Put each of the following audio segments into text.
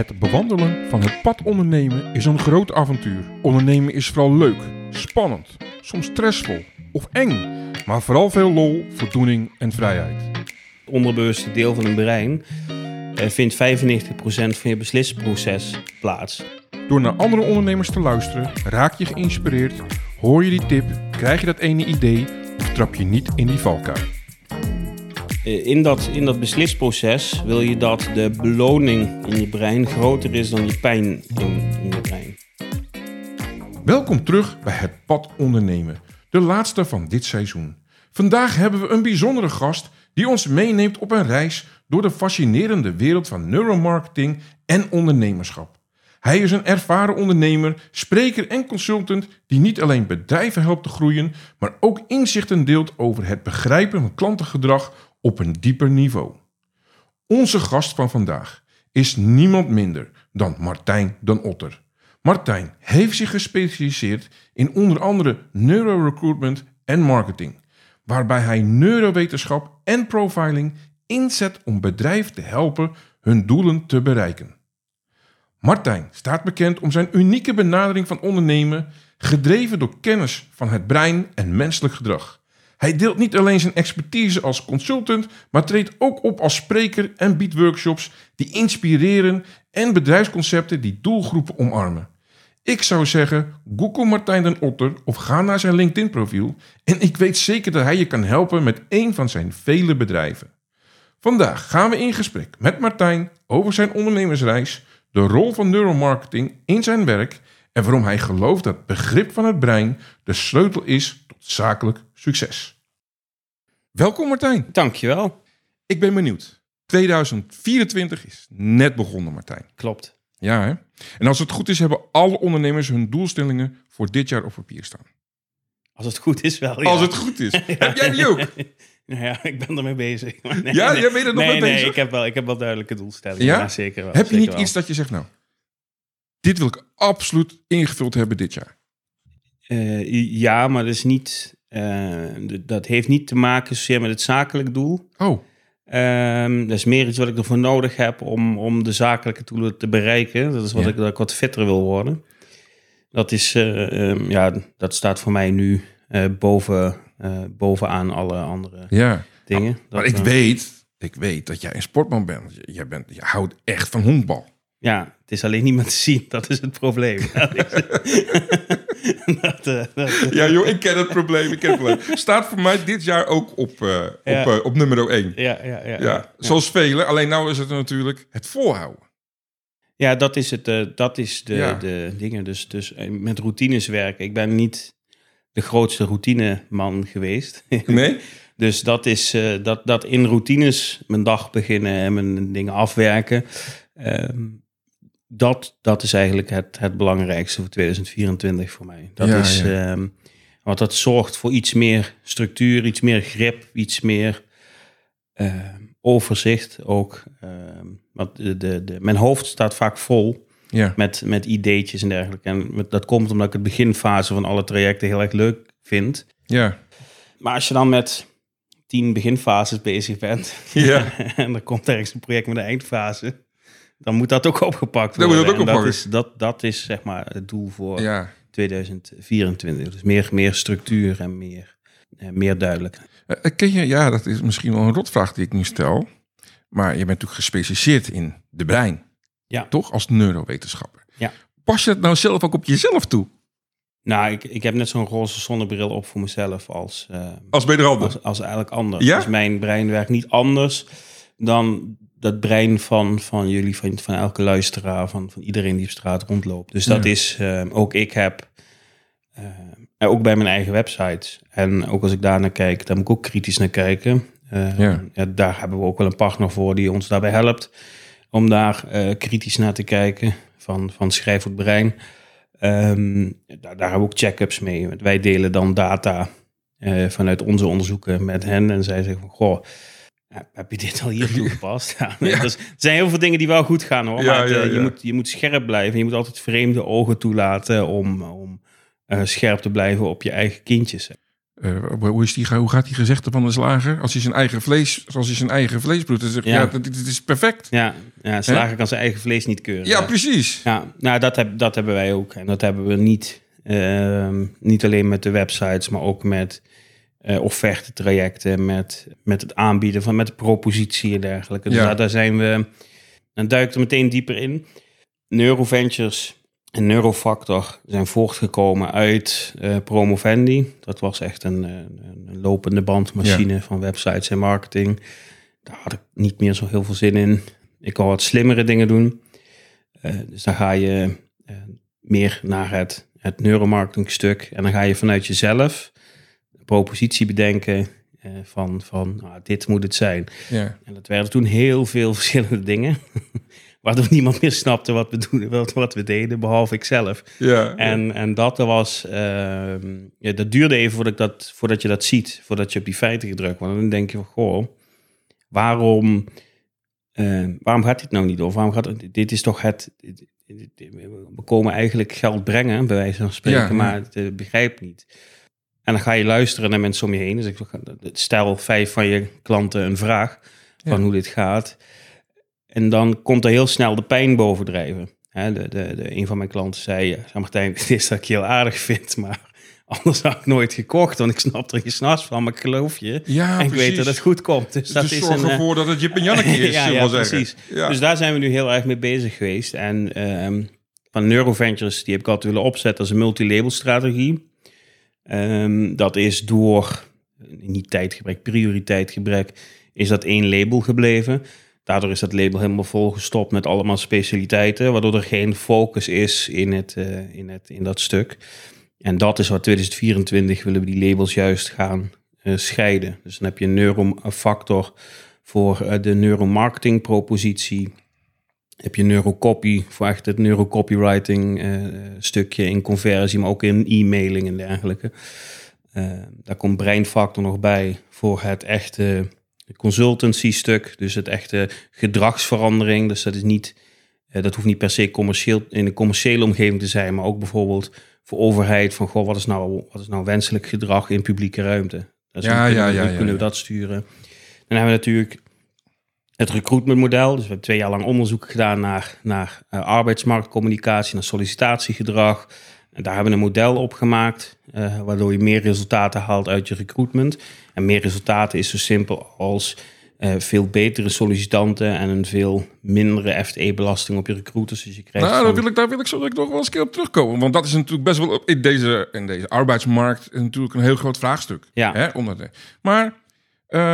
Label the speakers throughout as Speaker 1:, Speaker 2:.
Speaker 1: Het bewandelen van het pad ondernemen is een groot avontuur. Ondernemen is vooral leuk, spannend, soms stressvol of eng, maar vooral veel lol, voldoening en vrijheid.
Speaker 2: Het onderbewuste deel van een brein eh, vindt 95% van je beslisproces plaats.
Speaker 1: Door naar andere ondernemers te luisteren, raak je geïnspireerd, hoor je die tip, krijg je dat ene idee of trap je niet in die valkuil.
Speaker 2: Eh, In dat, in dat beslisproces wil je dat de beloning in je brein groter is dan je pijn in, in je brein.
Speaker 1: Welkom terug bij het pad ondernemen, de laatste van dit seizoen. Vandaag hebben we een bijzondere gast die ons meeneemt op een reis door de fascinerende wereld van neuromarketing en ondernemerschap. Hij is een ervaren ondernemer, spreker en consultant die niet alleen bedrijven helpt te groeien, maar ook inzichten deelt over het begrijpen van klantengedrag op een dieper niveau. Onze gast van vandaag is niemand minder dan Martijn dan Otter. Martijn heeft zich gespecialiseerd in onder andere neurorecruitment en marketing, waarbij hij neurowetenschap en profiling inzet om bedrijven te helpen hun doelen te bereiken. Martijn staat bekend om zijn unieke benadering van ondernemen, gedreven door kennis van het brein en menselijk gedrag. Hij deelt niet alleen zijn expertise als consultant, maar treedt ook op als spreker en biedt workshops die inspireren en bedrijfsconcepten die doelgroepen omarmen. Ik zou zeggen, google Martijn den Otter of ga naar zijn LinkedIn-profiel en ik weet zeker dat hij je kan helpen met een van zijn vele bedrijven. Vandaag gaan we in gesprek met Martijn over zijn ondernemersreis, de rol van neuromarketing in zijn werk en waarom hij gelooft dat begrip van het brein de sleutel is zakelijk succes. Welkom Martijn.
Speaker 2: Dankjewel.
Speaker 1: Ik ben benieuwd. 2024 is net begonnen, Martijn.
Speaker 2: Klopt.
Speaker 1: Ja, hè? En als het goed is, hebben alle ondernemers hun doelstellingen voor dit jaar op papier staan.
Speaker 2: Als het goed is wel, ja.
Speaker 1: Als het goed is. Heb jij die ook?
Speaker 2: Nou ja, ik ben ermee bezig. Nee,
Speaker 1: Ja,
Speaker 2: nee.
Speaker 1: jij bent er nog
Speaker 2: nee,
Speaker 1: mee
Speaker 2: nee,
Speaker 1: bezig?
Speaker 2: ik heb wel, ik heb wel duidelijke doelstellingen.
Speaker 1: Ja?
Speaker 2: Ja, zeker wel.
Speaker 1: Heb je
Speaker 2: zeker
Speaker 1: niet
Speaker 2: wel.
Speaker 1: iets dat je zegt, nou, dit wil ik absoluut ingevuld hebben dit jaar?
Speaker 2: Eh, ja, maar dat is niet... eh, dat heeft niet te maken zozeer met het zakelijk doel.
Speaker 1: Oh,
Speaker 2: Ehm, dat is meer iets wat ik ervoor nodig heb om, om de zakelijke doelen te bereiken. Dat is wat
Speaker 1: Ja.
Speaker 2: ik, dat ik wat fitter wil worden. Dat, is, eh, ehm, ja, dat staat voor mij nu boven, bovenaan alle andere
Speaker 1: ja.
Speaker 2: dingen.
Speaker 1: Maar ik weet, ik weet dat jij een sportman bent. Je- Jij bent, je houdt echt van honkbal.
Speaker 2: Ja, het is alleen niet meer te zien. Dat is het probleem. dat, eh, dat,
Speaker 1: Ja, joh, ik ken het probleem. Ik ken het probleem. Staat voor mij dit jaar ook op, eh, op, eh, op nummer 1.
Speaker 2: ja, ja, ja,
Speaker 1: Ja, zoals velen. Alleen nou is het natuurlijk het volhouden.
Speaker 2: Ja, dat is, het, dat is de,
Speaker 1: Ja.
Speaker 2: de dingen. Dus, dus met routines werken. Ik ben niet de grootste routineman geweest.
Speaker 1: Nee?
Speaker 2: dus dat is dat, dat in routines mijn dag beginnen en mijn dingen afwerken. ehm, dat, dat is eigenlijk het, het belangrijkste voor 2024 voor mij. Dat
Speaker 1: Ja,
Speaker 2: is,
Speaker 1: ja.
Speaker 2: ehm, want dat zorgt voor iets meer structuur, iets meer grip, iets meer ehm, overzicht ook. Ehm, want de, de, de, mijn hoofd staat vaak vol
Speaker 1: Ja.
Speaker 2: met, met ideetjes en dergelijke. En dat komt omdat ik het beginfase van alle trajecten heel erg leuk vind.
Speaker 1: Ja.
Speaker 2: Maar als je dan met tien beginfases bezig bent
Speaker 1: Ja.
Speaker 2: en er komt ergens een project met een eindfase, dan moet dat ook opgepakt
Speaker 1: moet
Speaker 2: worden.
Speaker 1: dat ook
Speaker 2: is, dat, dat is zeg maar het doel voor
Speaker 1: ja.
Speaker 2: 2024. Dus meer, meer structuur en meer, eh, meer duidelijkheid.
Speaker 1: Eh, Ken je, ja, dat is misschien wel een rotvraag die ik nu stel. Maar je bent natuurlijk gespecialiseerd in de brein.
Speaker 2: Ja.
Speaker 1: Toch? Als neurowetenschapper.
Speaker 2: Ja.
Speaker 1: Pas je het nou zelf ook op jezelf toe?
Speaker 2: Nou, ik, ik heb net zo'n roze zonnebril op voor mezelf als, eh,
Speaker 1: Als bij de ander.
Speaker 2: als, als eigenlijk anders.
Speaker 1: Ja?
Speaker 2: Dus mijn brein werkt niet anders dan dat brein van, van jullie, van, van elke luisteraar, van, van iedereen die op straat rondloopt. Dus dat
Speaker 1: Ja.
Speaker 2: is, eh, ook ik heb, eh, en ook bij mijn eigen website. En ook als ik daar naar kijk, daar moet ik ook kritisch naar kijken. Eh,
Speaker 1: Ja.
Speaker 2: ja, daar hebben we ook wel een partner voor die ons daarbij helpt. Om daar eh, kritisch naar te kijken van, van schrijf het brein. Ehm, daar, daar hebben we ook check-ups mee. Wij delen dan data eh, vanuit onze onderzoeken met hen. En zij zeggen van, goh, heb je dit al hier toegepast? Ja,
Speaker 1: Ja.
Speaker 2: Dus, er zijn heel veel dingen die wel goed gaan hoor.
Speaker 1: Ja,
Speaker 2: maar het, eh. Je, moet, je moet scherp blijven. Je moet altijd vreemde ogen toelaten om, om eh, scherp te blijven op je eigen kindjes.
Speaker 1: eh, hoe, is die, hoe gaat die gezegde van de slager? Als hij zijn eigen vlees, als hij zijn eigen vlees bloedt, dan ja, dit is perfect.
Speaker 2: Ja, ja slager kan zijn eigen vlees niet keuren.
Speaker 1: Ja, precies.
Speaker 2: Ja, nou, dat, heb, dat hebben wij ook. En dat hebben we niet, ehm, niet alleen met de websites, maar ook met eh offertetrajecten, met, met het aanbieden van met de propositie en dergelijke. Dus
Speaker 1: Ja.
Speaker 2: daar, daar zijn we, dan duikt er meteen dieper in. Neuroventures en Neurofactor zijn voortgekomen uit eh, Promovendi. Dat was echt een, een, een lopende bandmachine van websites en marketing. Daar had ik niet meer zo heel veel zin in. Ik wil wat slimmere dingen doen. Eh, dus dan ga je meer naar het, het neuromarketingstuk. En dan ga je vanuit jezelf propositie bedenken eh, van, van nou, dit moet het zijn.
Speaker 1: Ja.
Speaker 2: En dat werden toen heel veel verschillende dingen. Waardoor niemand meer snapte wat we, doen, wat, wat we deden, behalve ikzelf.
Speaker 1: Ja.
Speaker 2: En, en dat er was, ehm, ja, dat duurde even voordat, ik dat, voordat je dat ziet, voordat je op die feiten gedrukt wordt. En dan denk je van, goh, waarom, eh, waarom gaat dit nou niet over? Waarom gaat het, dit is toch het, we komen eigenlijk geld brengen, bij wijze van spreken, maar het eh, begrijpt niet. En dan ga je luisteren naar mensen om je heen. Dus ik stel vijf van je klanten een vraag van
Speaker 1: Ja.
Speaker 2: hoe dit gaat. En dan komt er heel snel de pijn bovendrijven. De, de, de, een van mijn klanten zei, ja, zei, Martijn, dit is dat ik je heel aardig vind, maar anders had ik nooit gekocht, want ik snap er geen s'nachts van, maar ik geloof je.
Speaker 1: Ja,
Speaker 2: en ik
Speaker 1: precies.
Speaker 2: weet dat het goed komt. Dus, dat
Speaker 1: dus
Speaker 2: is
Speaker 1: zorg
Speaker 2: een, eh,
Speaker 1: ervoor dat het Jip en Janneke is,
Speaker 2: ja, ja, precies.
Speaker 1: Ja.
Speaker 2: Dus daar zijn we nu heel erg mee bezig geweest. En ehm, van Neuroventures, die heb ik altijd willen opzetten als een multilabel strategie. Ehm, dat is door, niet tijdgebrek, prioriteitgebrek, is dat één label gebleven. Daardoor is dat label helemaal volgestopt met allemaal specialiteiten, waardoor er geen focus is in, het, eh, in, het, in dat stuk. En dat is wat 2024 willen we die labels juist gaan eh, scheiden. Dus dan heb je een neurofactor voor eh, de neuromarketing propositie. Heb je neurocopy voor echt het neurocopywriting eh, stukje in conversie, maar ook in e-mailing en dergelijke. Eh, daar komt breinfactor nog bij voor het echte consultancy stuk, dus het echte gedragsverandering. Dus dat is niet, eh, dat hoeft niet per se commercieel in een commerciële omgeving te zijn, maar ook bijvoorbeeld voor overheid van goh, wat is nou, wat is nou wenselijk gedrag in publieke ruimte? Dus
Speaker 1: Ja, ja, ja, ja,
Speaker 2: kunnen we dat sturen? Dan hebben we natuurlijk het recruitmentmodel. Dus we hebben twee jaar lang onderzoek gedaan naar, naar eh, arbeidsmarktcommunicatie, naar sollicitatiegedrag. En daar hebben we een model op gemaakt, eh, waardoor je meer resultaten haalt uit je recruitment. En meer resultaten is zo simpel als eh, veel betere sollicitanten en een veel mindere FTE-belasting op je recruiters. Dus je krijgt
Speaker 1: Nou, daar wil, ik, daar wil ik zo nog wel eens een keer op terugkomen. Want dat is natuurlijk best wel op- in deze, in deze arbeidsmarkt natuurlijk een heel groot vraagstuk.
Speaker 2: Ja.
Speaker 1: Hè, onder de, maar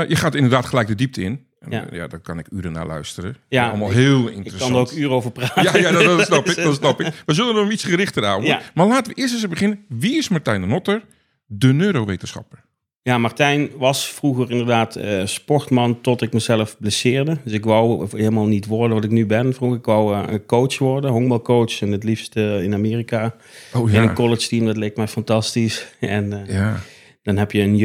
Speaker 1: je gaat inderdaad gelijk de diepte in.
Speaker 2: Ja.
Speaker 1: ja. daar kan ik uren naar luisteren.
Speaker 2: Ja,
Speaker 1: Allemaal
Speaker 2: ik-
Speaker 1: heel
Speaker 2: ik
Speaker 1: interessant.
Speaker 2: kan er ook uren over praten.
Speaker 1: Ja, ja dat, dat snap ik. Dat snap ik. We zullen hem iets gerichter houden.
Speaker 2: Ja.
Speaker 1: Maar laten we eerst eens beginnen. Wie is Martijn de Notter, de neurowetenschapper?
Speaker 2: Ja, Martijn was vroeger inderdaad eh, sportman tot ik mezelf blesseerde. Dus ik wou helemaal niet worden wat ik nu ben. Vroeger ik wou eh, een coach worden, honkbalcoach en het liefst eh, in Amerika.
Speaker 1: Oh
Speaker 2: In een
Speaker 1: ja.
Speaker 2: college team, dat leek mij fantastisch. En eh,
Speaker 1: Ja.
Speaker 2: dan heb je een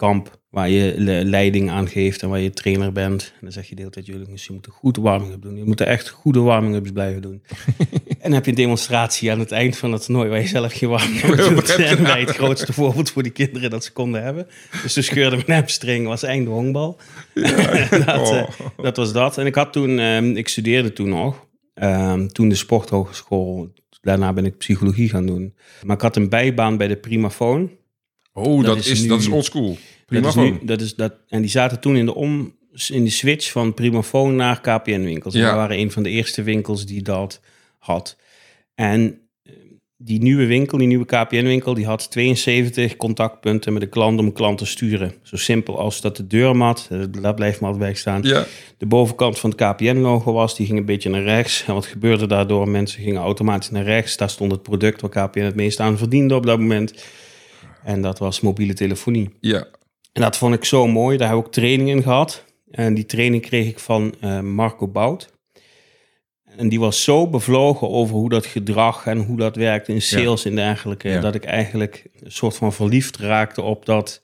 Speaker 2: jeugdkamp waar je le- leiding aan geeft en waar je trainer bent. En dan zeg je de hele tijd, jullie je moeten goede warming-up doen. Je moet echt goede warming-ups blijven doen. en dan heb je een demonstratie aan het eind van het toernooi waar je zelf geen warming-up doet. En wij het grootste voorbeeld voor die kinderen dat ze konden hebben. Dus toen scheurde mijn hamstring, was einde honkbal. dat, eh,
Speaker 1: Oh.
Speaker 2: dat was dat. En ik had toen, ehm, ik studeerde toen nog. Ehm, toen de sporthogeschool. Daarna ben ik psychologie gaan doen. Maar ik had een bijbaan bij de Primafoon.
Speaker 1: Oh, dat,
Speaker 2: is
Speaker 1: is,
Speaker 2: nu-
Speaker 1: dat is old school. Prima
Speaker 2: dat is nu, dat is dat, en die zaten toen in de, om, in de switch van Primafoon naar KPN-winkels. En
Speaker 1: Ja.
Speaker 2: we waren een van de eerste winkels die dat had. En eh, die nieuwe winkel, die nieuwe KPN-winkel, die had 72 contactpunten met de klant om een klant te sturen. Zo simpel als dat de deurmat, eh, dat blijft me altijd bijstaan.
Speaker 1: Ja.
Speaker 2: De bovenkant van het KPN-logo was, die ging een beetje naar rechts. En wat gebeurde daardoor? Mensen gingen automatisch naar rechts. Daar stond het product waar KPN het meest aan verdiende op dat moment. En dat was mobiele telefonie.
Speaker 1: Ja.
Speaker 2: En dat vond ik zo mooi. Daar heb ik ook training in gehad. En die training kreeg ik van eh, Marco Bout. En die was zo bevlogen over hoe dat gedrag en hoe dat werkt in sales en dergelijke.
Speaker 1: Ja.
Speaker 2: Dat ik eigenlijk een soort van verliefd raakte op dat,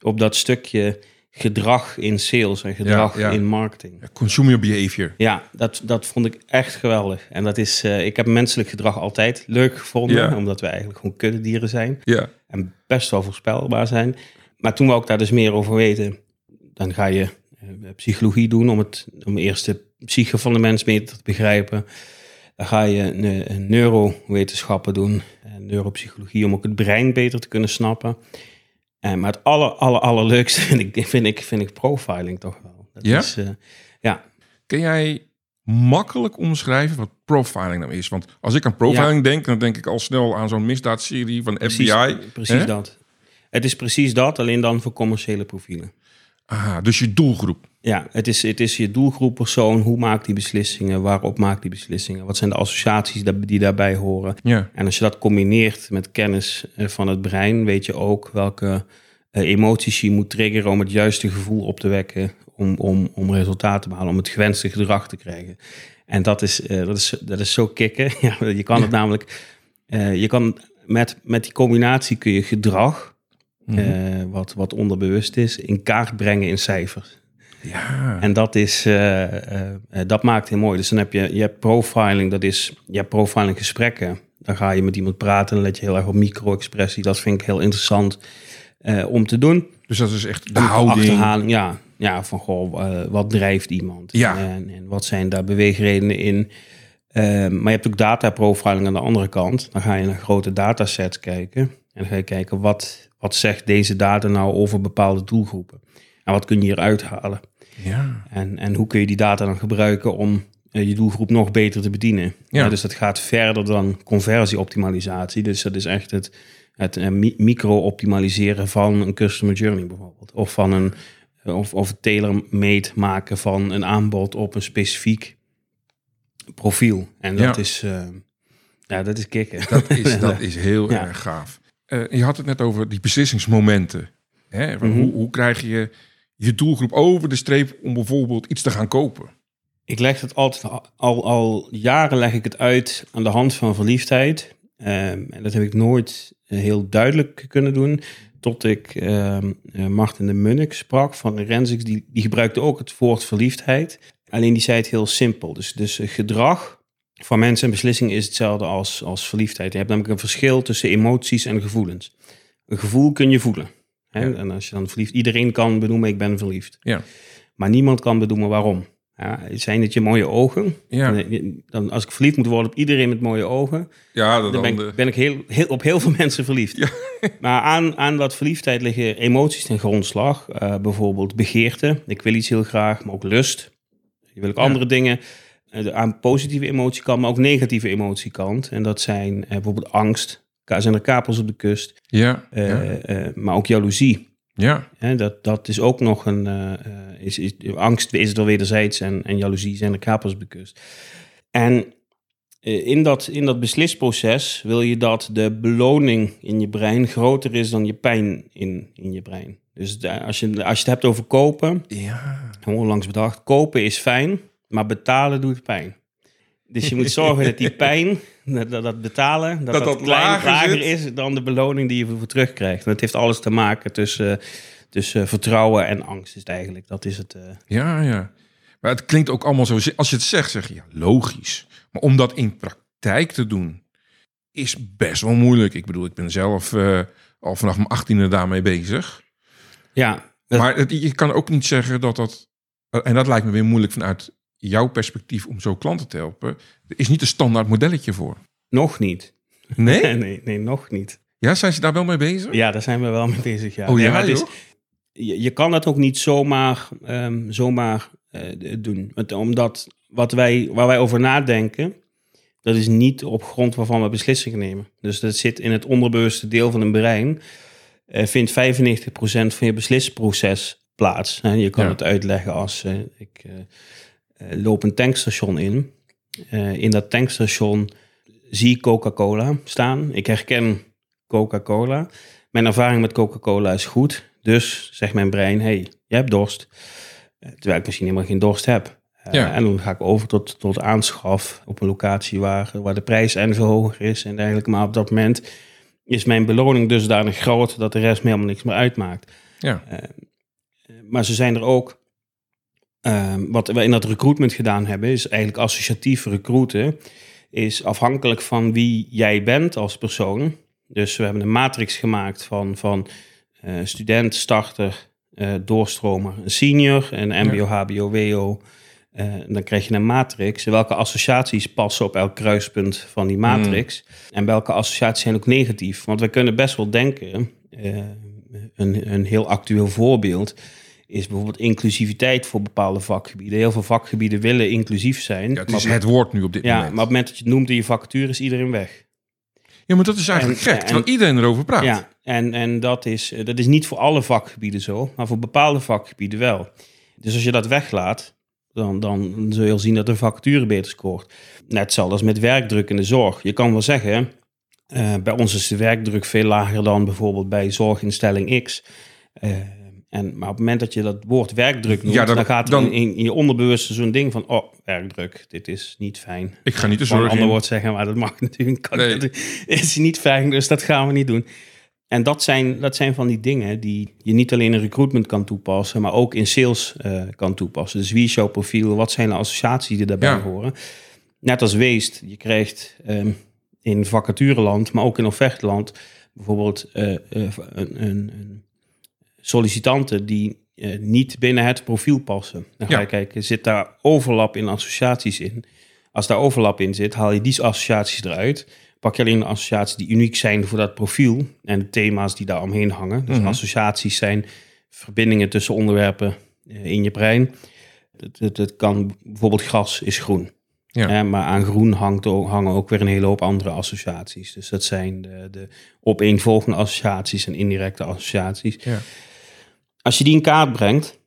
Speaker 2: op dat stukje gedrag in sales en gedrag
Speaker 1: Ja, ja.
Speaker 2: in marketing.
Speaker 1: Consumer behavior.
Speaker 2: Ja, dat, dat vond ik echt geweldig. En dat is, eh, ik heb menselijk gedrag altijd leuk gevonden,
Speaker 1: Ja.
Speaker 2: omdat we eigenlijk gewoon kuddedieren zijn
Speaker 1: Ja.
Speaker 2: en best wel voorspelbaar zijn. Maar toen wou ik daar dus meer over weten, dan ga je eh, psychologie doen om, het, om eerst de psyche van de mens beter te begrijpen. Dan ga je ne- neurowetenschappen doen, en neuropsychologie, om ook het brein beter te kunnen snappen. En, maar het aller, aller, allerleukste vind ik, vind, ik, vind ik profiling toch wel. Dat
Speaker 1: Ja?
Speaker 2: Is, eh, ja,
Speaker 1: Kun jij makkelijk omschrijven wat profiling nou is? Want als ik aan profiling denk, dan denk ik al snel aan zo'n misdaadserie van
Speaker 2: precies,
Speaker 1: FBI.
Speaker 2: precies
Speaker 1: hè?
Speaker 2: dat. Het is precies dat, alleen dan voor commerciële profielen.
Speaker 1: Aha, dus je doelgroep.
Speaker 2: Ja, het is, het is je doelgroep persoon. Hoe maakt die beslissingen? Waarop maakt die beslissingen? Wat zijn de associaties die daarbij horen?
Speaker 1: Ja.
Speaker 2: En als je dat combineert met kennis eh, van het brein, weet je ook welke eh, emoties je moet triggeren om het juiste gevoel op te wekken, om, om, om resultaten te behalen, om het gewenste gedrag te krijgen. En dat is, eh, dat is, dat is zo kicken. Ja, je kan het namelijk, je kan met, met die combinatie kun je gedrag,
Speaker 1: Mhm.
Speaker 2: wat, wat onderbewust is, in kaart brengen in cijfers.
Speaker 1: Ja.
Speaker 2: En dat, is, eh, eh, eh, dat maakt heel mooi. Dus dan heb je, je hebt profiling, dat is, je hebt profiling gesprekken. Dan ga je met iemand praten en let je heel erg op micro-expressie. Dat vind ik heel interessant om te doen.
Speaker 1: Dus dat is echt de houding.
Speaker 2: Ja, ja, van goh, wat drijft iemand?
Speaker 1: Ja.
Speaker 2: En, en wat zijn daar beweegredenen in? Maar je hebt ook data profiling aan de andere kant. Dan ga je naar grote datasets kijken. En dan ga je kijken, wat, wat zegt deze data nou over bepaalde doelgroepen? En wat kun je hieruit halen?
Speaker 1: Ja.
Speaker 2: En, en hoe kun je die data dan gebruiken om eh, je doelgroep nog beter te bedienen?
Speaker 1: Ja.
Speaker 2: Dus dat gaat verder dan conversieoptimalisatie. Dus dat is echt het, het eh, mi- micro-optimaliseren van een customer journey bijvoorbeeld. Of van een of, of het tailor-made maken van een aanbod op een specifiek profiel. En dat
Speaker 1: Ja.
Speaker 2: is eh, ja, dat is kicken.
Speaker 1: Dat is, dat is heel
Speaker 2: Ja.
Speaker 1: erg gaaf. Eh, je had het net over die beslissingsmomenten. Hè?
Speaker 2: Mhm.
Speaker 1: hoe, hoe krijg je je doelgroep over de streep om bijvoorbeeld iets te gaan kopen?
Speaker 2: Ik leg het altijd, al, al jaren leg ik het uit aan de hand van verliefdheid. Ehm, en dat heb ik nooit eh, heel duidelijk kunnen doen. Tot ik eh, Martin de Munnik sprak van Rensix. Die, die gebruikte ook het woord verliefdheid. Alleen die zei het heel simpel. Dus, dus gedrag van mensen en beslissingen is hetzelfde als, als verliefdheid. Je hebt namelijk een verschil tussen emoties en gevoelens. Een gevoel kun je voelen. Hè?
Speaker 1: Ja.
Speaker 2: En als je dan verliefd... Iedereen kan benoemen, ik ben verliefd.
Speaker 1: Ja.
Speaker 2: Maar niemand kan benoemen waarom. Ja, zijn het je mooie ogen?
Speaker 1: Ja,
Speaker 2: Dan, als ik verliefd moet worden op iedereen met mooie ogen,
Speaker 1: ja
Speaker 2: dan ben, ik, ben ik heel, heel, op heel veel mensen verliefd.
Speaker 1: Ja.
Speaker 2: Maar aan, aan dat verliefdheid liggen emoties ten grondslag. Eh, bijvoorbeeld begeerte. Ik wil iets heel graag, maar ook lust. Je wil ook andere dingen. Eh, aan positieve emotiekant, maar ook negatieve emotiekant. En dat zijn eh, bijvoorbeeld angst. Zijn er kapels op de kust?
Speaker 1: ja,
Speaker 2: Eh,
Speaker 1: ja,
Speaker 2: eh, maar ook jaloezie.
Speaker 1: ja,
Speaker 2: dat, dat is ook nog een. eh, is, is, angst is wel wederzijds en, en jaloezie zijn de kapers bekust. En eh, in dat, in dat beslisproces wil je dat de beloning in je brein groter is dan je pijn in, in je brein. Dus als je, als je het hebt over kopen,
Speaker 1: ja.
Speaker 2: onlangs bedacht, kopen is fijn, maar betalen doet pijn. Dus je moet zorgen dat die pijn, dat, dat, dat betalen, dat
Speaker 1: Dat
Speaker 2: dat,
Speaker 1: dat lager
Speaker 2: is dan de beloning die je ervoor terugkrijgt. En het heeft alles te maken tussen, tussen vertrouwen en angst, is het eigenlijk. Dat is het. eh.
Speaker 1: Ja, ja. Maar het klinkt ook allemaal zo. Als je het zegt, zeg je ja, logisch. Maar om dat in praktijk te doen, is best wel moeilijk. Ik bedoel, ik ben zelf eh, al vanaf mijn achttiende daarmee bezig.
Speaker 2: Ja, dat-
Speaker 1: Maar het, je kan ook niet zeggen dat dat. En dat lijkt me weer moeilijk vanuit jouw perspectief om zo klanten te helpen. Er is niet een standaard modelletje voor.
Speaker 2: nog niet.
Speaker 1: Nee?
Speaker 2: nee, nee, nog niet.
Speaker 1: Ja, zijn ze daar wel mee bezig?
Speaker 2: Ja, daar zijn we wel mee bezig. Ja.
Speaker 1: Oh ja,
Speaker 2: is, je, je kan dat ook niet zomaar, ehm, zomaar eh, doen. Want omdat wat wij, waar wij over nadenken, dat is niet op grond waarvan we beslissingen nemen. Dus dat zit in het onderbewuste deel van een brein. eh, vindt 95% van je beslisproces plaats. Hè, je kan
Speaker 1: Ja.
Speaker 2: het uitleggen als eh, ik loop een tankstation in. Eh, in dat tankstation zie ik Coca-Cola staan. Ik herken Coca-Cola. Mijn ervaring met Coca-Cola is goed. Dus zegt mijn brein, hey, je hebt dorst. Eh, Terwijl ik misschien helemaal geen dorst heb. Eh. En dan ga ik over tot, tot aanschaf op een locatie waar, waar de prijs en veel hoger is en dergelijke. Maar op dat moment is mijn beloning dusdanig groot dat de rest me helemaal niks meer uitmaakt.
Speaker 1: Ja.
Speaker 2: Eh, maar ze zijn er ook. Ehm, wat we in dat recruitment gedaan hebben, is eigenlijk associatief recruiten. Is afhankelijk van wie jij bent als persoon. Dus we hebben een matrix gemaakt van, van eh, student, starter, eh, doorstromer, senior, een MBO, HBO, WO. Eh, en dan krijg je een matrix. Welke associaties passen op elk kruispunt van die matrix? En welke associaties zijn ook negatief? Want we kunnen best wel denken, een, een heel actueel voorbeeld is bijvoorbeeld inclusiviteit voor bepaalde vakgebieden. Heel veel vakgebieden willen inclusief zijn.
Speaker 1: Ja, het
Speaker 2: maar
Speaker 1: is het woord nu op dit
Speaker 2: ja,
Speaker 1: moment.
Speaker 2: maar op het moment dat je het noemt in je vacature is iedereen weg.
Speaker 1: Ja, maar dat is eigenlijk
Speaker 2: En-
Speaker 1: gek, terwijl iedereen erover praat.
Speaker 2: Ja, en, en dat, is, eh, dat is niet voor alle vakgebieden zo, maar voor bepaalde vakgebieden wel. Dus als je dat weglaat, dan, dan zul je al zien dat de vacature beter scoort. Net hetzelfde als met werkdruk in de zorg. Je kan wel zeggen, eh, bij ons is de werkdruk veel lager dan bijvoorbeeld bij zorginstelling X. Eh, en, maar op het moment dat je dat woord werkdruk noemt,
Speaker 1: Ja, dan-
Speaker 2: dan, gaat er
Speaker 1: dan-
Speaker 2: in, in je onderbewuste zo'n ding van, oh, werkdruk, dit is niet fijn.
Speaker 1: Ik ga niet de zorg
Speaker 2: een ander woord zeggen, maar dat mag natuurlijk kan
Speaker 1: Nee.
Speaker 2: natuurlijk- is niet fijn, dus dat gaan we niet doen. En dat zijn, dat zijn van die dingen die je niet alleen in recruitment kan toepassen, maar ook in sales eh, kan toepassen. Dus wie is jouw profiel? Wat zijn de associaties die daarbij
Speaker 1: Ja.
Speaker 2: horen? Net als weest, je krijgt ehm, in vacatureland, maar ook in offerteland, bijvoorbeeld eh, eh, een, een, een sollicitanten die eh, niet binnen het profiel passen. Dan ga
Speaker 1: Ja.
Speaker 2: je kijken, zit daar overlap in associaties in? Als daar overlap in zit, haal je die associaties eruit. Pak je alleen de associaties die uniek zijn voor dat profiel en de thema's die daar omheen hangen. Dus
Speaker 1: Mhm.
Speaker 2: associaties zijn verbindingen tussen onderwerpen eh, in je brein. Het, het, het kan bijvoorbeeld gras is groen.
Speaker 1: Ja.
Speaker 2: Hè, maar aan groen hangt ook, hangen ook weer een hele hoop andere associaties. Dus dat zijn de, de opeenvolgende associaties en indirecte associaties.
Speaker 1: Ja.
Speaker 2: Als je die in kaart brengt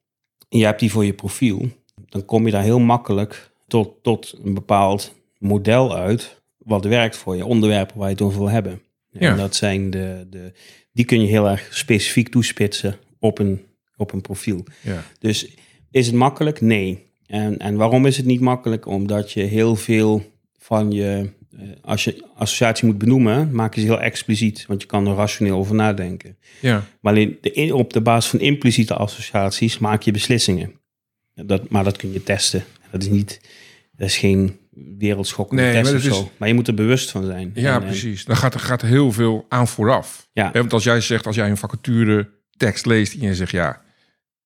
Speaker 2: en je hebt die voor je profiel, dan kom je daar heel makkelijk tot, tot een bepaald model uit wat werkt voor je, onderwerpen waar je het over wil hebben.
Speaker 1: Ja.
Speaker 2: En dat zijn de, de, die kun je heel erg specifiek toespitsen op een, op een profiel.
Speaker 1: Ja.
Speaker 2: Dus is het makkelijk? Nee. En, en waarom is het niet makkelijk? Omdat je heel veel van je, als je associatie moet benoemen, maak je ze heel expliciet, want je kan er rationeel over nadenken.
Speaker 1: Ja.
Speaker 2: Maar alleen de, op de basis van impliciete associaties maak je beslissingen. Dat, maar dat kun je testen. Dat is niet, dat is geen wereldschokkende
Speaker 1: Nee,
Speaker 2: test
Speaker 1: maar
Speaker 2: of
Speaker 1: dat
Speaker 2: zo.
Speaker 1: is-
Speaker 2: Maar je moet er bewust van zijn.
Speaker 1: Ja,
Speaker 2: En, en-
Speaker 1: precies. Dan gaat er gaat heel veel aan vooraf.
Speaker 2: Ja.
Speaker 1: Want als jij zegt, als jij een vacature tekst leest en je zegt, ja,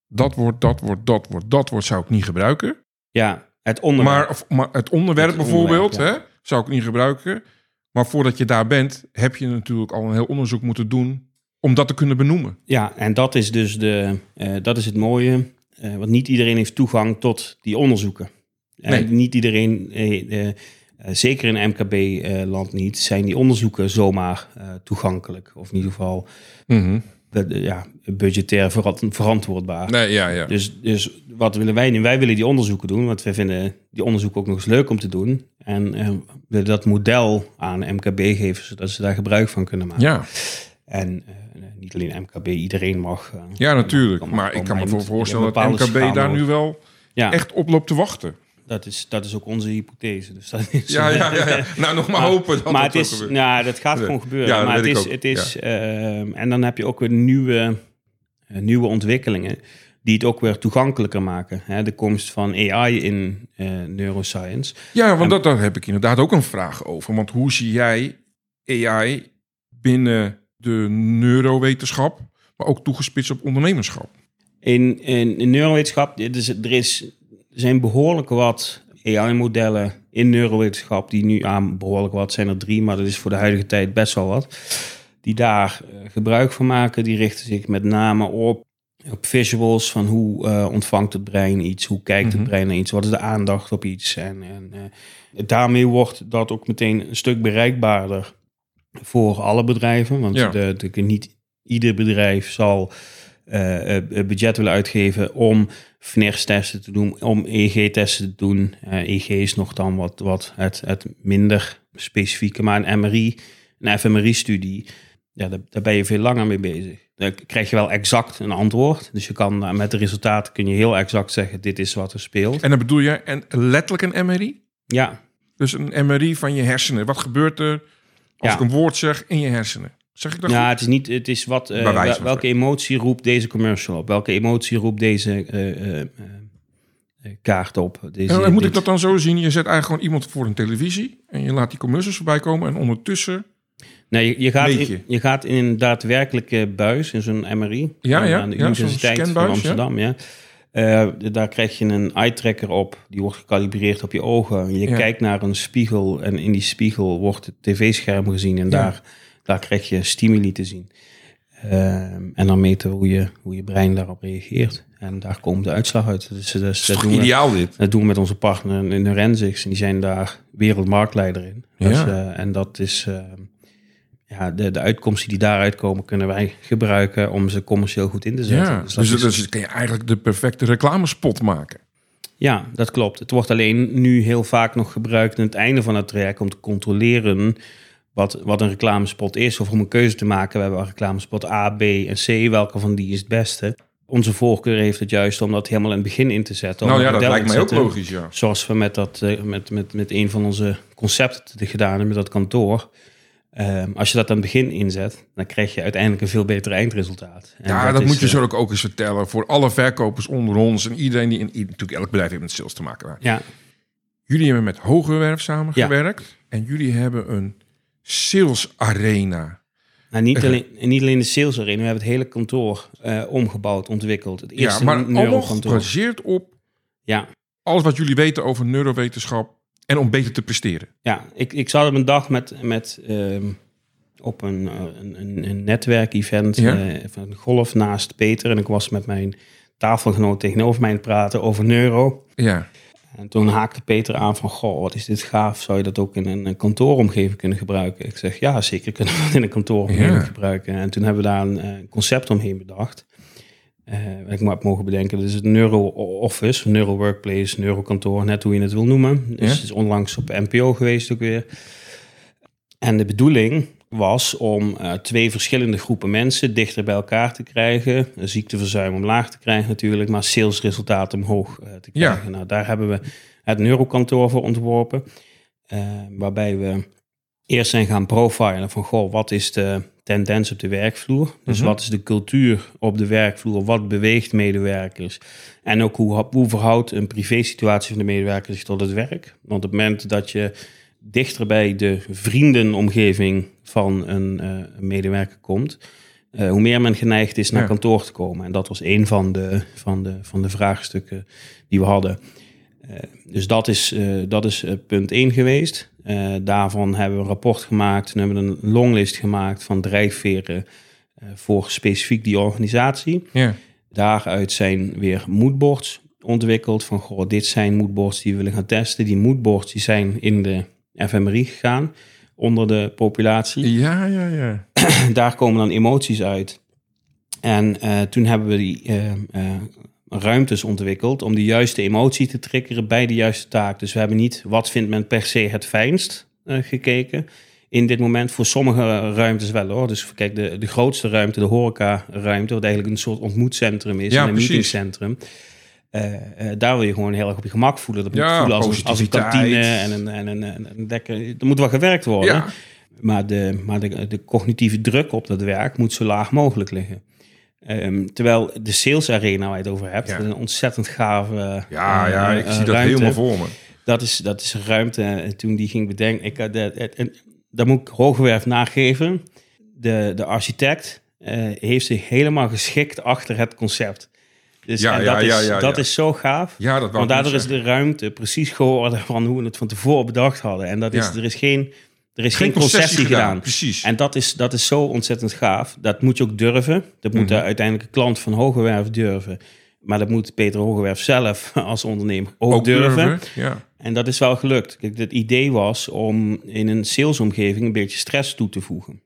Speaker 1: dat woord, dat woord, dat woord, dat woord zou ik niet gebruiken.
Speaker 2: ja, het onderwerp.
Speaker 1: Maar, maar het onderwerp
Speaker 2: Het
Speaker 1: bijvoorbeeld,
Speaker 2: onderwerp,
Speaker 1: hè, zou ik niet gebruiken. Maar voordat je daar bent, heb je natuurlijk al een heel onderzoek moeten doen om dat te kunnen benoemen.
Speaker 2: Ja, en dat is dus de, eh, dat is het mooie. eh, want niet iedereen heeft toegang tot die onderzoeken. En
Speaker 1: Nee.
Speaker 2: niet iedereen, eh, eh, eh, zeker in MKB-land niet, zijn die onderzoeken zomaar eh, toegankelijk. Of in ieder geval eh, ja, budgetair verant- verantwoordbaar.
Speaker 1: Nee, ja, ja.
Speaker 2: Dus, dus wat willen wij nu? Wij willen die onderzoeken doen, want wij vinden die onderzoeken ook nog eens leuk om te doen. En eh, we willen dat model aan MKB geven, zodat ze daar gebruik van kunnen maken.
Speaker 1: Ja,
Speaker 2: En eh, niet alleen MKB, iedereen mag. eh,
Speaker 1: ja natuurlijk.
Speaker 2: mag
Speaker 1: Maar ik kan me voorstellen dat MKB daar nu wel
Speaker 2: Ja,
Speaker 1: echt op loopt te wachten.
Speaker 2: Dat is, dat is ook onze hypothese. Dus dat is,
Speaker 1: Ja, ja, ja. ja. Nou, nog maar hopen dat
Speaker 2: maar het is,
Speaker 1: gebeurt.
Speaker 2: nou, dat gaat gewoon gebeuren.
Speaker 1: Ja,
Speaker 2: maar het is, het is en dan heb je ook weer nieuwe, eh, nieuwe ontwikkelingen die het ook weer toegankelijker maken. Hè? De komst van AI in eh, neuroscience.
Speaker 1: Ja, want dat, daar heb ik inderdaad ook een vraag over. Want hoe zie jij AI binnen de neurowetenschap, maar ook toegespitst op ondernemerschap?
Speaker 2: In, in, in neurowetenschap, dit is, er, is, er zijn behoorlijk wat AI-modellen in neurowetenschap, die nu aan behoorlijk wat zijn er drie, maar dat is voor de huidige tijd best wel wat, die daar eh, gebruik van maken. Die richten zich met name op, op visuals van hoe eh, ontvangt het brein iets, hoe kijkt
Speaker 1: Mhm.
Speaker 2: het brein naar iets, wat is de aandacht op iets. En, en eh, daarmee wordt dat ook meteen een stuk bereikbaarder voor alle bedrijven, want
Speaker 1: Ja.
Speaker 2: de, de, niet ieder bedrijf zal budget willen uitgeven om FNIRS-testen te doen, om EEG-testen te doen. Eh, EEG is nog dan wat, wat het, het minder specifieke, maar een MRI, een fMRI-studie, ja, daar, daar ben je veel langer mee bezig. Dan krijg je wel exact een antwoord. Dus je kan eh, met de resultaten kun je heel exact zeggen, dit is wat er speelt.
Speaker 1: En dan bedoel je en letterlijk een MRI?
Speaker 2: Ja,
Speaker 1: Dus een MRI van je hersenen. Wat gebeurt er als
Speaker 2: Ja.
Speaker 1: ik een woord zeg in je hersenen? Zeg ik dat
Speaker 2: Ja,
Speaker 1: goed?
Speaker 2: het is niet. Het is wat. eh, wel- welke emotie roept deze commercial op? Welke emotie roept deze eh, eh, kaart op? Deze,
Speaker 1: En, en moet ik dat dan zo zien? Je zet eigenlijk gewoon iemand voor een televisie en je laat die commercials voorbij komen en ondertussen...
Speaker 2: Nee, je, je, gaat in,
Speaker 1: je?
Speaker 2: je gaat in een daadwerkelijke buis, in zo'n MRI.
Speaker 1: Ja,
Speaker 2: aan-
Speaker 1: ja,
Speaker 2: aan de
Speaker 1: ja,
Speaker 2: Universiteit van
Speaker 1: ja.
Speaker 2: Amsterdam. Ja. Eh, daar krijg je een eye-tracker op. Die wordt gecalibreerd op je ogen. Je
Speaker 1: Ja.
Speaker 2: kijkt naar een spiegel en in die spiegel wordt het tv-scherm gezien. En
Speaker 1: Ja.
Speaker 2: daar, daar krijg je stimuli te zien. Ehm, en dan meten we hoe je, hoe je brein daarop reageert. En daar komt de uitslag uit. Dus, dus
Speaker 1: Dat is
Speaker 2: dat,
Speaker 1: toch
Speaker 2: doen we,
Speaker 1: ideaal dit?
Speaker 2: dat doen we met onze partner in Forensics. En die zijn daar wereldmarktleider in. Dus,
Speaker 1: Ja.
Speaker 2: eh, en dat is... ehm, ja, de, de uitkomsten die daaruit komen, kunnen wij gebruiken om ze commercieel goed in te zetten.
Speaker 1: Ja,
Speaker 2: Dus dat
Speaker 1: dus,
Speaker 2: is-
Speaker 1: dus kan je eigenlijk de perfecte reclamespot maken.
Speaker 2: ja, dat klopt. Het wordt alleen nu heel vaak nog gebruikt aan het einde van het traject om te controleren wat, wat een reclamespot is. Of om een keuze te maken. We hebben een reclamespot A, B en C. Welke van die is het beste? Onze voorkeur heeft het juist om dat helemaal in het begin in te zetten.
Speaker 1: nou ja, dat lijkt mij ook logisch, ja.
Speaker 2: Zoals we met, dat, eh, met, met, met een van onze concepten te gedaan hebben, met dat kantoor. Ehm, als je dat aan het begin inzet, dan krijg je uiteindelijk een veel beter eindresultaat. En
Speaker 1: Ja, dat, moet je
Speaker 2: eh,
Speaker 1: zo ook, eens vertellen voor alle verkopers onder ons en iedereen die in natuurlijk elk bedrijf heeft met sales te maken. Maar
Speaker 2: Ja,
Speaker 1: Jullie hebben met Hogewerf samengewerkt en jullie hebben een sales arena.
Speaker 2: nou, niet, alleen, niet alleen de sales arena, we hebben het hele kantoor eh, omgebouwd, ontwikkeld. Het
Speaker 1: Ja,
Speaker 2: eerste
Speaker 1: maar allemaal gebaseerd op
Speaker 2: Ja,
Speaker 1: alles wat jullie weten over neurowetenschap en om beter te presteren.
Speaker 2: ja ik, ik zat op een dag met, met ehm, op een, eh, een, een, een netwerkevent
Speaker 1: Ja.
Speaker 2: eh, van golf naast Peter. En ik was met mijn tafelgenoot tegenover mij aan het praten over neuro.
Speaker 1: Ja,
Speaker 2: En toen haakte Peter aan van, goh, wat is dit gaaf. Zou je dat ook in een, een kantooromgeving kunnen gebruiken? Ik zeg, ja, zeker kunnen we dat in een kantooromgeving
Speaker 1: Ja.
Speaker 2: gebruiken. En toen hebben we daar een eh, concept omheen bedacht. Eh, wat ik heb mogen bedenken. Dat is het neuro-office, neuro-workplace, neurokantoor, net hoe je het wil noemen. Dus
Speaker 1: Ja.
Speaker 2: het is onlangs op NPO geweest ook weer. En de bedoeling was om eh, twee verschillende groepen mensen dichter bij elkaar te krijgen. Ziekteverzuim omlaag te krijgen natuurlijk, maar salesresultaten omhoog eh, te
Speaker 1: Ja.
Speaker 2: krijgen. Nou, daar hebben we het neurokantoor voor ontworpen. eh, waarbij we eerst zijn gaan profilen van, goh, wat is de tendens op de werkvloer? Dus
Speaker 1: Mhm.
Speaker 2: wat is de cultuur op de werkvloer? Wat beweegt medewerkers? En ook hoe, hoe verhoudt een privésituatie van de medewerker zich tot het werk? Want op het moment dat je dichter bij de vriendenomgeving van een, eh, een medewerker komt, eh, hoe meer men geneigd is naar
Speaker 1: Ja.
Speaker 2: kantoor te komen. En dat was een van de, van de, van de vraagstukken die we hadden. Eh, dus dat is, dat is punt 1 geweest. Daarvan hebben we een rapport gemaakt. Toen hebben we een longlist gemaakt van drijfveren voor specifiek die organisatie.
Speaker 1: ja.
Speaker 2: Daaruit zijn weer moodboards ontwikkeld. Van goh, dit zijn moodboards die we willen gaan testen. Die moodboards die zijn in de fMRI gegaan onder de populatie.
Speaker 1: Ja, ja, ja.
Speaker 2: Daar komen dan emoties uit. En eh, toen hebben we die eh, eh, ruimtes ontwikkeld om de juiste emotie te triggeren bij de juiste taak. Dus we hebben niet wat vindt men per se het fijnst gekeken. In dit moment voor sommige ruimtes wel hoor. Dus kijk, de, de grootste ruimte, de horeca-ruimte, wat eigenlijk een soort ontmoetcentrum is,
Speaker 1: Ja,
Speaker 2: en een
Speaker 1: precies.
Speaker 2: meetingcentrum. Eh, eh, daar wil je gewoon heel erg op je gemak voelen. Dat moet
Speaker 1: Ja,
Speaker 2: voelen als een, als een kantine en een, en een, en een dekker. Er moet wel gewerkt worden.
Speaker 1: Ja,
Speaker 2: Maar, de, maar de, de cognitieve druk op dat werk moet zo laag mogelijk liggen. Ehm, terwijl de sales arena waar je het over hebt,
Speaker 1: Ja.
Speaker 2: een ontzettend gave
Speaker 1: ja,
Speaker 2: eh,
Speaker 1: ja ik zie dat
Speaker 2: ruimte.
Speaker 1: helemaal voor me.
Speaker 2: Dat is, dat is een ruimte. En toen die ging bedenken, ik, daar moet ik Hogewerf nageven. De, de architect heeft zich helemaal geschikt achter het concept. Dus
Speaker 1: Ja,
Speaker 2: en
Speaker 1: ja,
Speaker 2: dat, is,
Speaker 1: ja, ja,
Speaker 2: dat
Speaker 1: ja.
Speaker 2: is zo gaaf.
Speaker 1: Ja, dat
Speaker 2: Want daardoor is de ruimte precies geworden van hoe we het van tevoren bedacht hadden. En dat is, er is geen, er is
Speaker 1: geen
Speaker 2: geen concessie gedaan.
Speaker 1: Precies.
Speaker 2: En dat is, dat is zo ontzettend gaaf. Dat moet je ook durven. Dat moet
Speaker 1: Mhm.
Speaker 2: de uiteindelijke klant van Hogewerf durven. Maar dat moet Peter Hogewerf zelf als ondernemer ook, durven.
Speaker 1: Ja.
Speaker 2: En dat is wel gelukt. Kijk, het idee was om in een salesomgeving een beetje stress toe te voegen.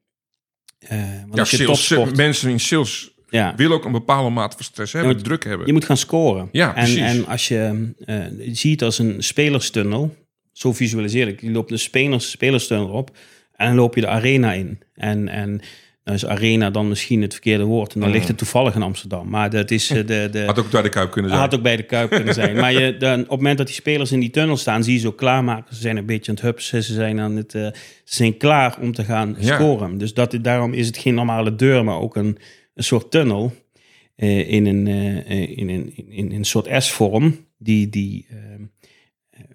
Speaker 2: Eh, want
Speaker 1: Ja,
Speaker 2: als je
Speaker 1: sales,
Speaker 2: topsport,
Speaker 1: mensen in sales
Speaker 2: ja,
Speaker 1: willen ook een bepaalde mate van stress hebben, druk hebben.
Speaker 2: je moet gaan scoren.
Speaker 1: Ja,
Speaker 2: en,
Speaker 1: precies.
Speaker 2: en als je, eh, ziet als een spelerstunnel, zo visualiseer ik. Je loopt een spelers, spelerstunnel op en dan loop je de arena in. En, en Nou is arena dan misschien het verkeerde woord. En dan
Speaker 1: Mm.
Speaker 2: ligt het toevallig in Amsterdam. Maar dat is eh, de... de
Speaker 1: Had ook daar de Kuip kunnen zijn.
Speaker 2: had ook bij de Kuip kunnen zijn. Maar je, dan, op het moment dat die spelers in die tunnel staan, zie je ze ook klaarmaken. Ze zijn een beetje aan het hupsen. Ze zijn, aan het, eh, ze zijn klaar om te gaan
Speaker 1: Ja.
Speaker 2: scoren. Dus dat, daarom is het geen normale deur, maar ook een, een soort tunnel. eh, in, een, eh, eh, in, een, in, in een soort S-vorm. Die, die,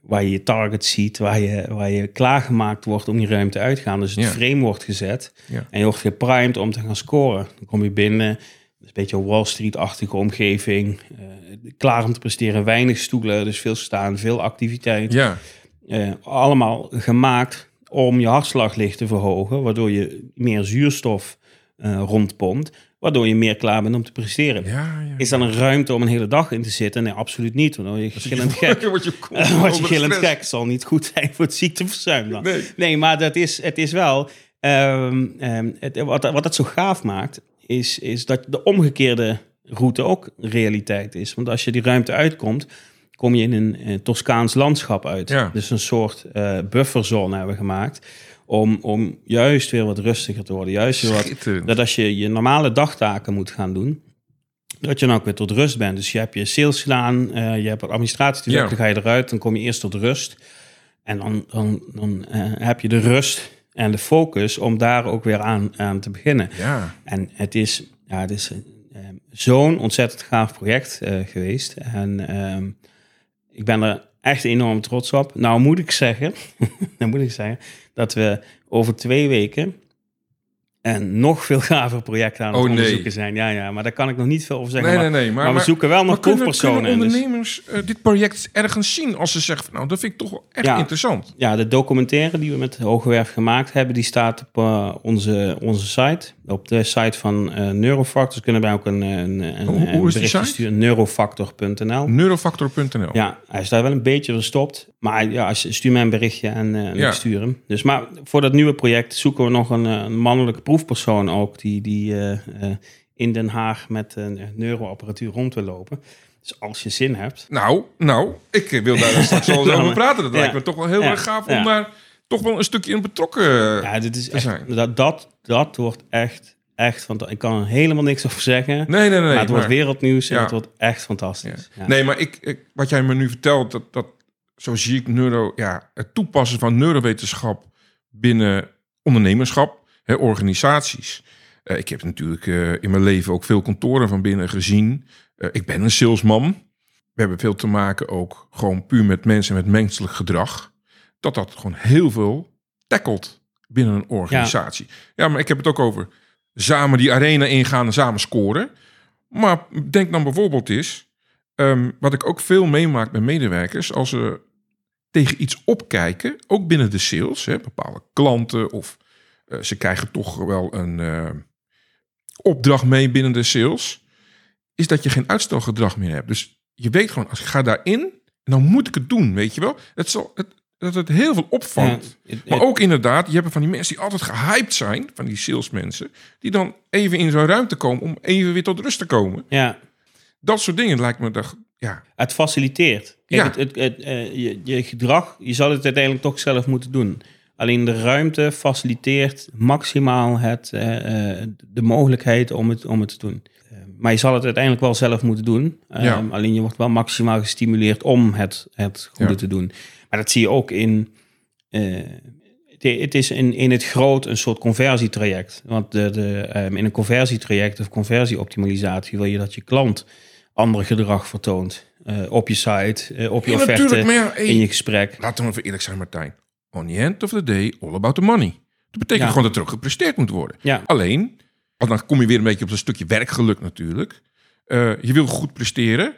Speaker 2: waar je je target ziet, waar je, waar je klaargemaakt wordt om die ruimte uit te gaan. Dus het
Speaker 1: Ja.
Speaker 2: frame wordt gezet.
Speaker 1: Ja.
Speaker 2: En je wordt geprimed om te gaan scoren. Dan kom je binnen. Een beetje een Wall Street-achtige omgeving. klaar om te presteren. Weinig stoelen, dus veel staan, veel activiteit.
Speaker 1: Ja,
Speaker 2: allemaal gemaakt om je hartslaglicht te verhogen. Waardoor je meer zuurstof eh, rondpompt. Waardoor je meer klaar bent om te presteren.
Speaker 1: ja, ja.
Speaker 2: Is dan een ruimte om een hele dag in te zitten? Nee, absoluut niet. Want dan word je gillend gek.
Speaker 1: Word je,
Speaker 2: Word je gillend gek. Zal niet goed zijn voor het ziekteverzuim dan.
Speaker 1: Nee.
Speaker 2: Nee, maar dat is, het is wel... ehm, ehm, het, wat, wat het zo gaaf maakt, is, is dat de omgekeerde route ook realiteit is. Want als je die ruimte uitkomt, kom je in een eh, Toscaans landschap uit.
Speaker 1: Ja.
Speaker 2: Dus een soort eh, bufferzone hebben we gemaakt. Om, om juist weer wat rustiger te worden. Juist weer wat dat als je je normale dagtaken moet gaan doen, dat je dan ook weer tot rust bent. Dus je hebt je sales gedaan, eh, je hebt wat administratie
Speaker 1: Ja.
Speaker 2: dan ga je eruit, dan kom je eerst tot rust. En dan, dan, dan eh, heb je de rust en de focus om daar ook weer aan, aan te beginnen.
Speaker 1: Ja,
Speaker 2: En het is, ja, het is eh, zo'n ontzettend gaaf project geweest. En ehm, ik ben er echt enorm trots op. Nou moet ik zeggen, dan moet ik zeggen dat we over twee weken een nog veel gaver project aan het
Speaker 1: Oh, nee.
Speaker 2: onderzoeken zijn. Ja, ja, maar daar kan ik nog niet veel over zeggen.
Speaker 1: nee,
Speaker 2: maar,
Speaker 1: nee, nee. Maar,
Speaker 2: maar we zoeken wel
Speaker 1: maar
Speaker 2: nog
Speaker 1: kunnen,
Speaker 2: proefpersonen.
Speaker 1: kunnen
Speaker 2: en dus-
Speaker 1: ondernemers eh, dit project ergens zien als ze zeggen, nou, dat vind ik toch wel echt
Speaker 2: Ja.
Speaker 1: interessant.
Speaker 2: Ja, de documentaire die we met Hogewerf gemaakt hebben, die staat op eh, onze, onze site. Op de site van eh Neurofactors kunnen wij ook een, een, een,
Speaker 1: Hoe- hoe
Speaker 2: een
Speaker 1: is die
Speaker 2: berichtje
Speaker 1: site?
Speaker 2: sturen. Neurofactor.nl.
Speaker 1: Neurofactor.nl.
Speaker 2: Ja, hij is daar wel een beetje verstopt. Maar ja, als je, stuur mij een berichtje en, en
Speaker 1: Ja.
Speaker 2: ik stuur hem. Dus, maar voor dat nieuwe project zoeken we nog een, eh, een mannelijke proefpersoon ook... die, die eh, in Den Haag met een neuroapparatuur rond wil lopen. Dus als je zin hebt...
Speaker 1: Nou, nou, ik wil daar straks wel over praten. Dat
Speaker 2: Ja.
Speaker 1: lijkt me toch wel heel
Speaker 2: Ja.
Speaker 1: erg gaaf om daar toch wel een stukje in betrokken
Speaker 2: Ja, dit is
Speaker 1: te
Speaker 2: echt,
Speaker 1: zijn.
Speaker 2: dat, dat, dat wordt echt, echt... Want ik kan er helemaal niks over zeggen.
Speaker 1: Nee, nee, nee.
Speaker 2: maar het wordt wereldnieuws en het wordt echt fantastisch.
Speaker 1: Nee, maar ik, ik, wat jij me nu vertelt, dat, dat, zo zie ik neuro, ja, het toepassen van neurowetenschap binnen ondernemerschap, hè, organisaties. Eh, ik heb natuurlijk eh, in mijn leven ook veel kantoren van binnen gezien. Eh, ik ben een salesman. We hebben veel te maken ook gewoon puur met mensen met menselijk gedrag. Dat dat gewoon heel veel tackelt binnen een organisatie. Ja, maar ik heb het ook over samen die arena ingaan en samen scoren. Maar denk dan bijvoorbeeld eens, ehm, wat ik ook veel meemaak met medewerkers, als ze tegen iets opkijken, ook binnen de sales, hè, bepaalde klanten of eh, ze krijgen toch wel een eh, opdracht mee binnen de sales, is dat je geen uitstelgedrag meer hebt. Dus je weet gewoon, als ik ga daarin, dan moet ik het doen, weet je wel. Het zal, het, dat het heel veel opvangt.
Speaker 2: Ja, het-
Speaker 1: Maar ook inderdaad, je hebt van die mensen die altijd gehyped zijn, van die salesmensen, die dan even in zo'n ruimte komen om even weer tot rust te komen.
Speaker 2: ja,
Speaker 1: Dat soort dingen lijkt me, dat, ja,
Speaker 2: Het faciliteert. Kijk,
Speaker 1: Ja.
Speaker 2: het, het, het, eh, je, je gedrag, je zal het uiteindelijk toch zelf moeten doen. Alleen de ruimte faciliteert maximaal het, eh, eh, de mogelijkheid om het, om het te doen. Maar je zal het uiteindelijk wel zelf moeten doen. Eh,
Speaker 1: Ja.
Speaker 2: Alleen je wordt wel maximaal gestimuleerd om het, het goede
Speaker 1: Ja.
Speaker 2: te doen. Maar dat zie je ook in... het- het is in, in het groot een soort conversietraject. Want de, de, ehm, in een conversietraject of conversieoptimalisatie wil je dat je klant ander gedrag vertoont. eh, op je site, eh, op je
Speaker 1: Ja,
Speaker 2: offerte,
Speaker 1: hey,
Speaker 2: in je gesprek.
Speaker 1: laten we even eerlijk zijn, Martijn. On the end of the day, all about the money. Dat betekent
Speaker 2: Ja.
Speaker 1: gewoon dat er ook gepresteerd moet worden.
Speaker 2: Ja,
Speaker 1: Alleen, want dan kom je weer een beetje op een stukje werkgeluk natuurlijk. Eh, je wil goed presteren,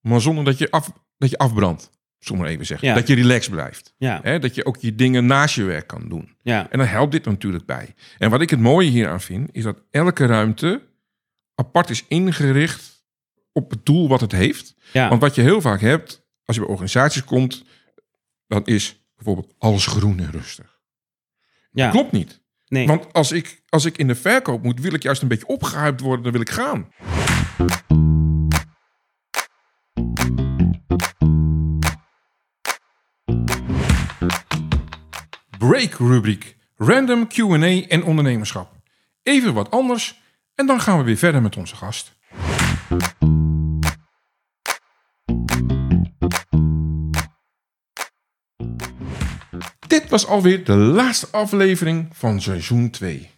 Speaker 1: maar zonder dat je, af, dat je afbrandt. Zullen we maar even zeggen. Dat je relaxed blijft. Hè? Dat je ook je dingen naast je werk kan doen. En dan helpt dit natuurlijk bij. En wat ik het mooie hieraan vind, is dat elke ruimte apart is ingericht op het doel wat het heeft.
Speaker 2: ja.
Speaker 1: Want wat je heel vaak hebt, als je bij organisaties komt, dan is bijvoorbeeld alles groen en rustig.
Speaker 2: ja.
Speaker 1: Klopt niet.
Speaker 2: Nee.
Speaker 1: Want als ik, als ik in de verkoop moet, wil ik juist een beetje opgehyped worden, dan wil ik gaan. Break rubriek. Random Q&A en ondernemerschap. even wat anders en dan gaan we weer verder met onze gast. Dit was alweer de laatste aflevering van seizoen 2.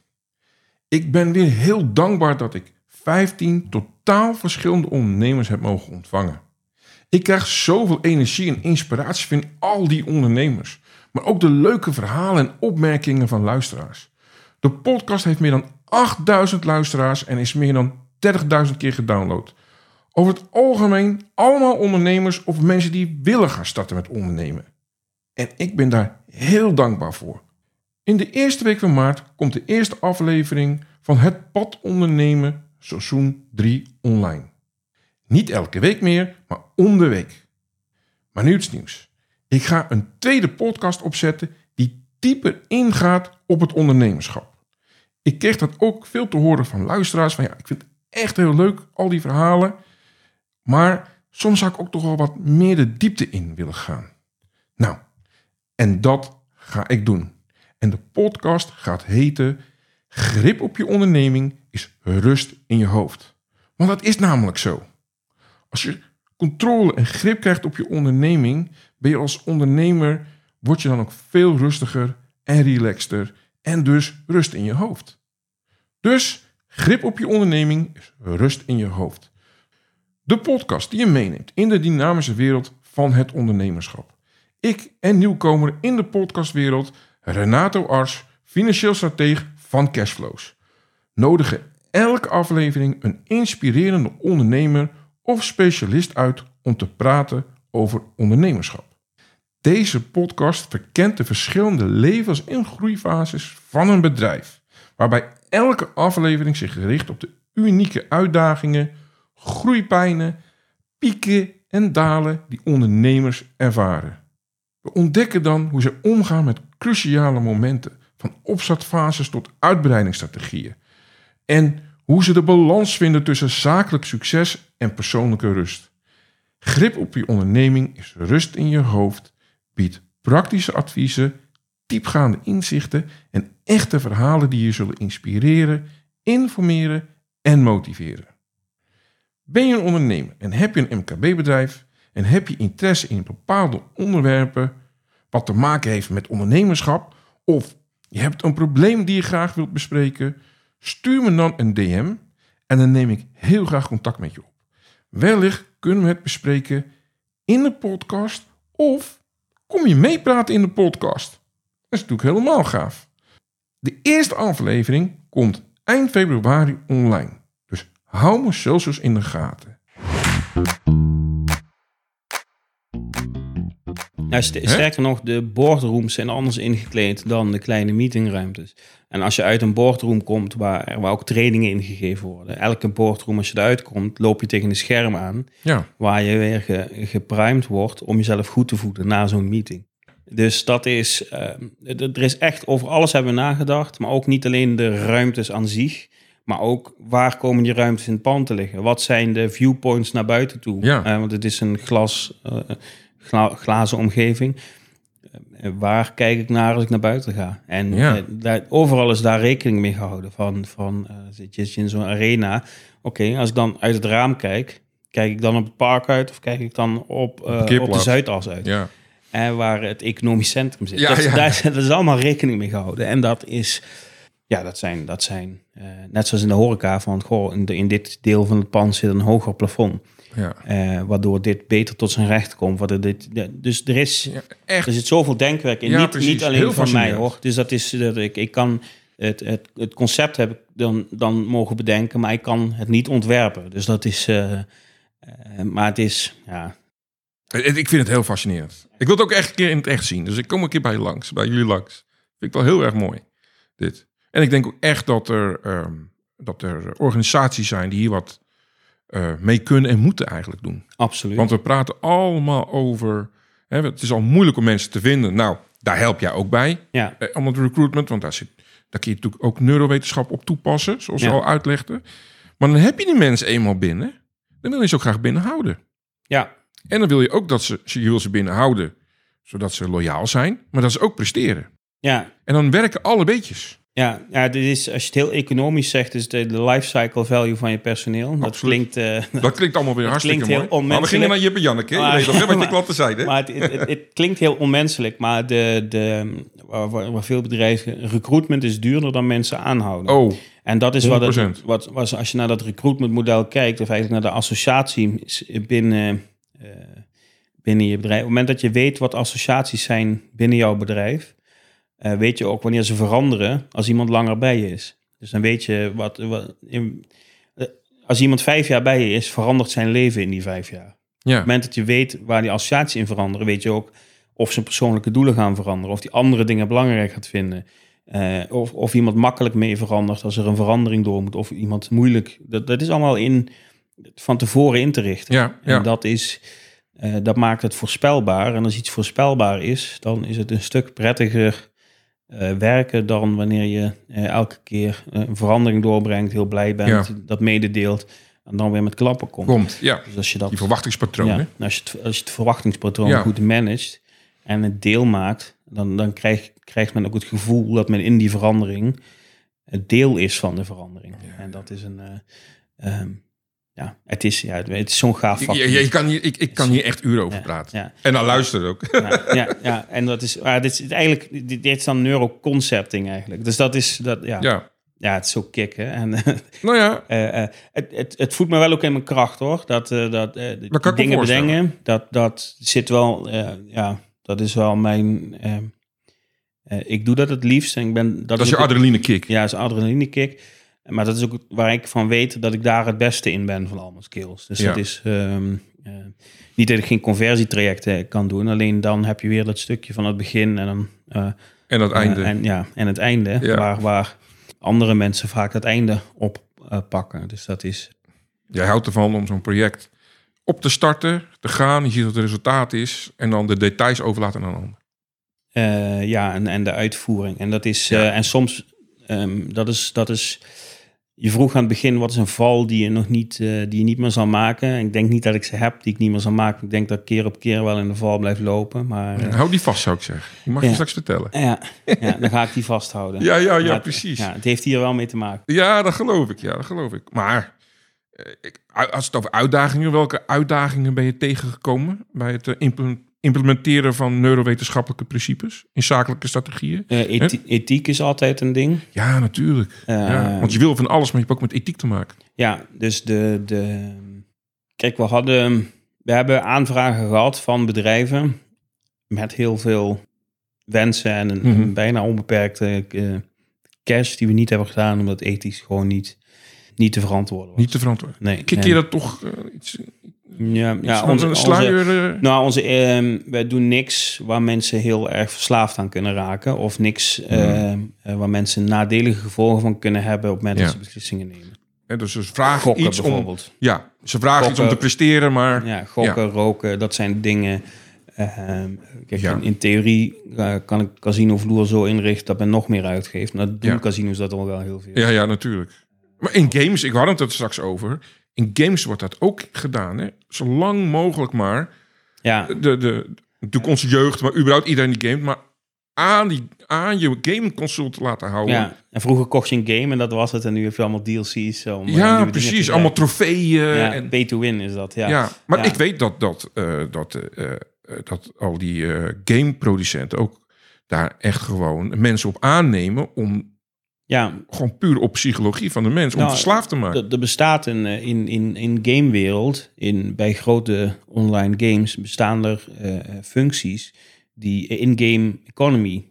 Speaker 1: Ik ben weer heel dankbaar dat ik 15 totaal verschillende ondernemers heb mogen ontvangen. Ik krijg zoveel energie en inspiratie van al die ondernemers, maar ook de leuke verhalen en opmerkingen van luisteraars. De podcast heeft meer dan 8000 luisteraars en is meer dan 30.000 keer gedownload. Over het algemeen allemaal ondernemers of mensen die willen gaan starten met ondernemen. En ik ben daar heel dankbaar voor. In de eerste week van maart komt de eerste aflevering van Het Pad Ondernemen seizoen 3 online. Niet elke week meer, maar om de week. Maar nu iets nieuws. Ik ga een tweede podcast opzetten die dieper ingaat op het ondernemerschap. Ik kreeg dat ook veel te horen van luisteraars. Van ja, ik vind het echt heel leuk, al die verhalen. Maar soms zou ik ook toch wel wat meer de diepte in willen gaan. Nou, en dat ga ik doen. En de podcast gaat heten Grip op je onderneming is rust in je hoofd. Want dat is namelijk zo. Als je controle en grip krijgt op je onderneming, ben je als ondernemer, word je dan ook veel rustiger en relaxter en dus rust in je hoofd. Dus grip op je onderneming is rust in je hoofd. De podcast die je meeneemt in de dynamische wereld van het ondernemerschap. Ik en nieuwkomer in de podcastwereld, Renato Ars, financieel strateeg van Cashflows, nodigen elke aflevering een inspirerende ondernemer of specialist uit om te praten over ondernemerschap. Deze podcast verkent de verschillende levens- en groeifases van een bedrijf, waarbij elke aflevering zich richt op de unieke uitdagingen, groeipijnen, pieken en dalen die ondernemers ervaren. We ontdekken dan hoe ze omgaan met cruciale momenten, van opstartfases tot uitbreidingsstrategieën. En hoe ze de balans vinden tussen zakelijk succes en persoonlijke rust. Grip op je onderneming is rust in je hoofd, biedt praktische adviezen, diepgaande inzichten en echte verhalen die je zullen inspireren, informeren en motiveren. Ben je een ondernemer en heb je een MKB-bedrijf en heb je interesse in bepaalde onderwerpen wat te maken heeft met ondernemerschap of je hebt een probleem die je graag wilt bespreken, stuur me dan een DM en dan neem ik heel graag contact met je op. Wellicht kunnen we het bespreken in de podcast of kom je meepraten in de podcast. Dat is natuurlijk helemaal gaaf. De eerste aflevering komt eind februari online. Dus hou me socials in de gaten.
Speaker 2: Nou, st- sterker nog, de boardrooms zijn anders ingekleed dan de kleine meetingruimtes. En als je uit een boardroom komt waar, waar ook trainingen ingegeven worden. Elke boardroom, als je eruit komt, loop je tegen een scherm aan.
Speaker 1: Ja,
Speaker 2: Waar je weer ge, geprimed wordt om jezelf goed te voeden na zo'n meeting. Dus dat is, eh, d- er is echt over alles hebben we nagedacht. Maar ook niet alleen de ruimtes aan zich. Maar ook waar komen die ruimtes in het pand te liggen? Wat zijn de viewpoints naar buiten toe?
Speaker 1: Ja.
Speaker 2: Eh, want het is een glas, eh, gla- glazen omgeving. Eh, waar kijk ik naar als ik naar buiten ga? En
Speaker 1: Ja.
Speaker 2: eh, daar, overal is daar rekening mee gehouden. Van, van eh, zit je in zo'n arena? Oké, als ik dan uit het raam kijk, kijk ik dan op het park uit of kijk ik dan op, eh, op de. Zuidas uit?
Speaker 1: ja.
Speaker 2: En waar het economisch centrum zit.
Speaker 1: Ja,
Speaker 2: dat,
Speaker 1: ja.
Speaker 2: Daar dat is allemaal rekening mee gehouden. En dat is, ja, dat zijn, dat zijn eh, net zoals in de horeca van, goh, in, de- in dit deel van het pand zit een hoger plafond.
Speaker 1: ja.
Speaker 2: eh, waardoor dit beter tot zijn recht komt. Waardoor dit, dus er is,
Speaker 1: Ja, echt.
Speaker 2: er zit zoveel denkwerk in.
Speaker 1: Ja,
Speaker 2: niet,
Speaker 1: precies.
Speaker 2: niet alleen
Speaker 1: Heel
Speaker 2: van mij hoor. Dus dat is dat ik, ik kan het, het, het concept heb ik dan, dan mogen bedenken, maar ik kan het niet ontwerpen. Dus dat is, eh, maar het is, ja,
Speaker 1: Ik ik vind het heel fascinerend. Ik wil het ook echt een keer in het echt zien. Dus ik kom een keer bij je langs, bij jullie langs. Vind ik wel heel erg mooi, dit. En ik denk ook echt dat er, ehm, dat er organisaties zijn die hier wat eh, mee kunnen en moeten eigenlijk doen.
Speaker 2: absoluut.
Speaker 1: Want we praten allemaal over... Hè, het is al moeilijk om mensen te vinden. Nou, daar help jij ook bij.
Speaker 2: ja,
Speaker 1: Eh, allemaal het recruitment, want daar, zit, daar kun je natuurlijk ook neurowetenschap op toepassen. Zoals je
Speaker 2: Ja.
Speaker 1: al uitlegde. Maar dan heb je die mensen eenmaal binnen. Dan wil je ze ook graag binnenhouden.
Speaker 2: ja,
Speaker 1: En dan wil je ook dat ze, je wil ze binnenhouden, zodat ze loyaal zijn, maar dat ze ook presteren.
Speaker 2: ja,
Speaker 1: En dan werken alle beetjes.
Speaker 2: Ja, ja dit is, als je het heel economisch zegt, is de, de lifecycle value van je personeel. Dat
Speaker 1: Absoluut.
Speaker 2: klinkt, eh,
Speaker 1: Dat klinkt allemaal weer hartstikke mooi. Maar we gingen naar Jip en Janneke. hè? Je
Speaker 2: Maar-
Speaker 1: weet nog wat je
Speaker 2: maar-
Speaker 1: klanten zeiden.
Speaker 2: maar het, het, het, het klinkt heel onmenselijk, maar de, de, waar, veel bedrijven, recruitment is duurder dan mensen aanhouden.
Speaker 1: Oh,
Speaker 2: En dat is wat, het,
Speaker 1: 100%.
Speaker 2: wat was als je naar dat recruitmentmodel kijkt, of eigenlijk naar de associatie binnen, eh, binnen je bedrijf. Op het moment dat je weet wat associaties zijn binnen jouw bedrijf, eh, weet je ook wanneer ze veranderen als iemand langer bij je is. Dus dan weet je wat. wat in- eh, als iemand vijf jaar bij je is, verandert zijn leven in die vijf jaar. Op
Speaker 1: ja.
Speaker 2: het moment dat je weet waar die associaties in veranderen, weet je ook of zijn persoonlijke doelen gaan veranderen, of die andere dingen belangrijk gaat vinden. Eh, of, of iemand makkelijk mee verandert als er een verandering door moet, of iemand moeilijk. Dat, dat is allemaal in, van tevoren in te richten.
Speaker 1: Ja, ja.
Speaker 2: En dat, is, dat maakt het voorspelbaar. En als iets voorspelbaar is, dan is het een stuk prettiger eh, werken dan wanneer je eh, elke keer eh, een verandering doorbrengt, heel blij bent, dat mededeelt en dan weer met klappen komt.
Speaker 1: Komt, ja.
Speaker 2: Dus als je dat
Speaker 1: Die verwachtingspatronen.
Speaker 2: ja, als, je het, als je het verwachtingspatroon
Speaker 1: Ja.
Speaker 2: goed managt en het deel maakt, dan, dan krijgt, krijgt men ook het gevoel dat men in die verandering het deel is van de verandering. En dat is een. eh, ehm, ja, het is, ja, het is zo'n gaaf vak.
Speaker 1: je- je kan hier, ik, ik kan hier echt uren over praten.
Speaker 2: ja.
Speaker 1: En dan luisteren ook.
Speaker 2: Ja, ja, ja, en dat is, maar dit is eigenlijk, dit, dit is dan neuroconcepting eigenlijk. Dus dat is, dat, ja, ja.
Speaker 1: Ja.
Speaker 2: het is zo kick, hè. En
Speaker 1: Nou ja,
Speaker 2: eh, eh, het, het, het voedt me wel ook in mijn kracht, hoor. Dat, eh, dat dingen bedenken, dat, dat zit wel, ja, dat is wel mijn, ik doe dat het liefst. En ik ben, dat,
Speaker 1: dat is je adrenaline kick.
Speaker 2: Ja, is adrenaline kick. Maar dat is ook waar ik van weet dat ik daar het beste in ben van al mijn skills. Dus
Speaker 1: Ja.
Speaker 2: dat is ehm, eh, niet dat ik geen conversietrajecten kan doen. Alleen dan heb je weer dat stukje van het begin en dan eh,
Speaker 1: En dat einde.
Speaker 2: eh, en, ja, en het einde,
Speaker 1: Ja.
Speaker 2: waar, waar andere mensen vaak het einde op pakken. Dus dat is.
Speaker 1: Jij houdt ervan om zo'n project op te starten, te gaan. Je ziet wat het resultaat is. En dan de details overlaten aan een ander.
Speaker 2: ja, en, en de uitvoering. En dat is.
Speaker 1: Ja.
Speaker 2: en soms, ehm, dat is. Dat is je vroeg aan het begin, wat is een val die je nog niet, eh, die je niet meer zal maken? Ik denk niet dat ik ze heb die ik niet meer zal maken. Ik denk dat ik keer op keer wel in de val blijf lopen. Maar eh,
Speaker 1: Hou die vast, zou ik zeggen. Die mag je
Speaker 2: Ja.
Speaker 1: straks vertellen.
Speaker 2: ja, ja, dan ga ik die vasthouden.
Speaker 1: Ja, ja, ja,
Speaker 2: Maar
Speaker 1: precies.
Speaker 2: Ja, het heeft hier wel mee te maken.
Speaker 1: Ja, dat geloof ik. Ja, dat geloof ik. Maar eh, ik, als het over uitdagingen, welke uitdagingen ben je tegengekomen bij het eh, imple- implementeren van neurowetenschappelijke principes in zakelijke strategieën?
Speaker 2: Eh, ethi- ethiek is altijd een ding.
Speaker 1: Ja, natuurlijk.
Speaker 2: Eh,
Speaker 1: ja, want je wil van alles, maar je hebt ook met ethiek te maken.
Speaker 2: Ja, dus de, de. Kijk, we hadden. We hebben aanvragen gehad van bedrijven. met heel veel wensen en een,
Speaker 1: Mhm.
Speaker 2: een bijna onbeperkte eh, cash. die we niet hebben gedaan, omdat ethisch gewoon niet, niet te verantwoorden was.
Speaker 1: Niet te verantwoorden.
Speaker 2: Nee. Nee.
Speaker 1: je dat toch eh, iets,
Speaker 2: Ja, ja onze,
Speaker 1: een sluier? eh,
Speaker 2: Nou, onze, ehm, wij doen niks waar mensen heel erg verslaafd aan kunnen raken. Of niks ehm, eh, waar mensen nadelige gevolgen van kunnen hebben op het moment
Speaker 1: Ja.
Speaker 2: dat ze beslissingen nemen.
Speaker 1: hè, dus ze vragen
Speaker 2: Gokken
Speaker 1: iets om...
Speaker 2: bijvoorbeeld.
Speaker 1: Ja, ze vragen iets om te presteren, maar...
Speaker 2: Ja, gokken, roken, dat zijn dingen. ehm, kijk,
Speaker 1: Ja.
Speaker 2: in, in theorie eh, kan ik casino vloer zo inrichten dat men nog meer uitgeeft. Maar dat doen
Speaker 1: Ja.
Speaker 2: casino's dat al wel heel veel.
Speaker 1: Ja, ja, natuurlijk. Maar in games, ik had het er straks over. In games wordt dat ook gedaan. Hè? Zo lang mogelijk maar.
Speaker 2: Ja,
Speaker 1: De, de, natuurlijk onze jeugd, maar überhaupt iedereen die gamet. Maar aan, die, aan je gameconsole te laten houden.
Speaker 2: ja. En vroeger kocht je een game en dat was het. En nu heb je allemaal DLC's. Om, eh,
Speaker 1: Ja, precies. Allemaal trofeeën.
Speaker 2: ja,
Speaker 1: en,
Speaker 2: pay to win is dat, ja.
Speaker 1: ja. maar
Speaker 2: Ja.
Speaker 1: ik weet dat, dat, eh, dat, eh, dat al die eh, gameproducenten ook daar echt gewoon mensen op aannemen om
Speaker 2: Ja,
Speaker 1: gewoon puur op psychologie van de mens, om
Speaker 2: Nou,
Speaker 1: verslaafd te maken.
Speaker 2: Er, bestaat een, eh, in, in, in gamewereld, in, bij grote online games, bestaan er eh, functies die in-game economy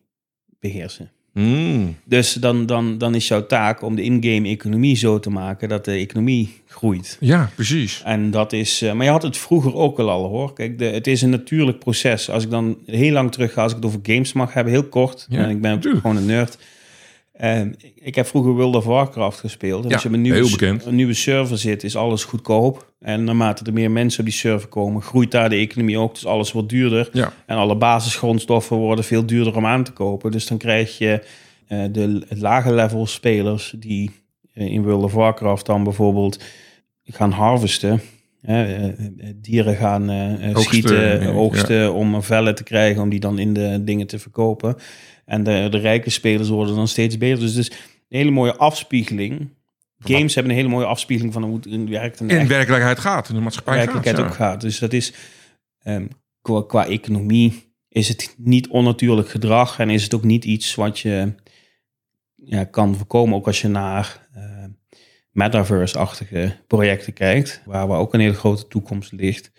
Speaker 2: beheersen.
Speaker 1: Mm.
Speaker 2: Dus dan, dan, dan is jouw taak om de in-game economie zo te maken dat de economie groeit.
Speaker 1: Ja, precies.
Speaker 2: En dat is, eh, maar je had het vroeger ook al al hoor. Kijk, de, het is een natuurlijk proces. Als ik dan heel lang terug ga, als ik het over games mag hebben, heel kort.
Speaker 1: Ja,
Speaker 2: en ik ben
Speaker 1: natuurlijk.
Speaker 2: gewoon een nerd. En ik- heb vroeger World of Warcraft gespeeld. En
Speaker 1: Ja,
Speaker 2: als je op een nieuwe, een nieuwe server zit, is alles goedkoop. En naarmate er meer mensen op die server komen, groeit daar de economie ook. Dus alles wordt duurder.
Speaker 1: Ja.
Speaker 2: En alle basisgrondstoffen worden veel duurder om aan te kopen. Dus dan krijg je eh, de lage level spelers die eh, in World of Warcraft dan bijvoorbeeld gaan harvesten. eh, dieren gaan
Speaker 1: Oogsten,
Speaker 2: schieten,
Speaker 1: ja.
Speaker 2: oogsten om vellen te krijgen, om die dan in de dingen te verkopen. En de, de rijke spelers worden dan steeds beter. Dus het is een hele mooie afspiegeling. Games hebben een hele mooie afspiegeling van hoe het in werkt. En
Speaker 1: In werkelijkheid gaat, in de maatschappij
Speaker 2: werkelijkheid
Speaker 1: gaat.
Speaker 2: ook gaat. Dus dat is ehm, qua, qua economie is het niet onnatuurlijk gedrag en is het ook niet iets wat je ja, kan voorkomen, ook als je naar eh, metaverse-achtige projecten kijkt, waar, waar ook een hele grote toekomst ligt.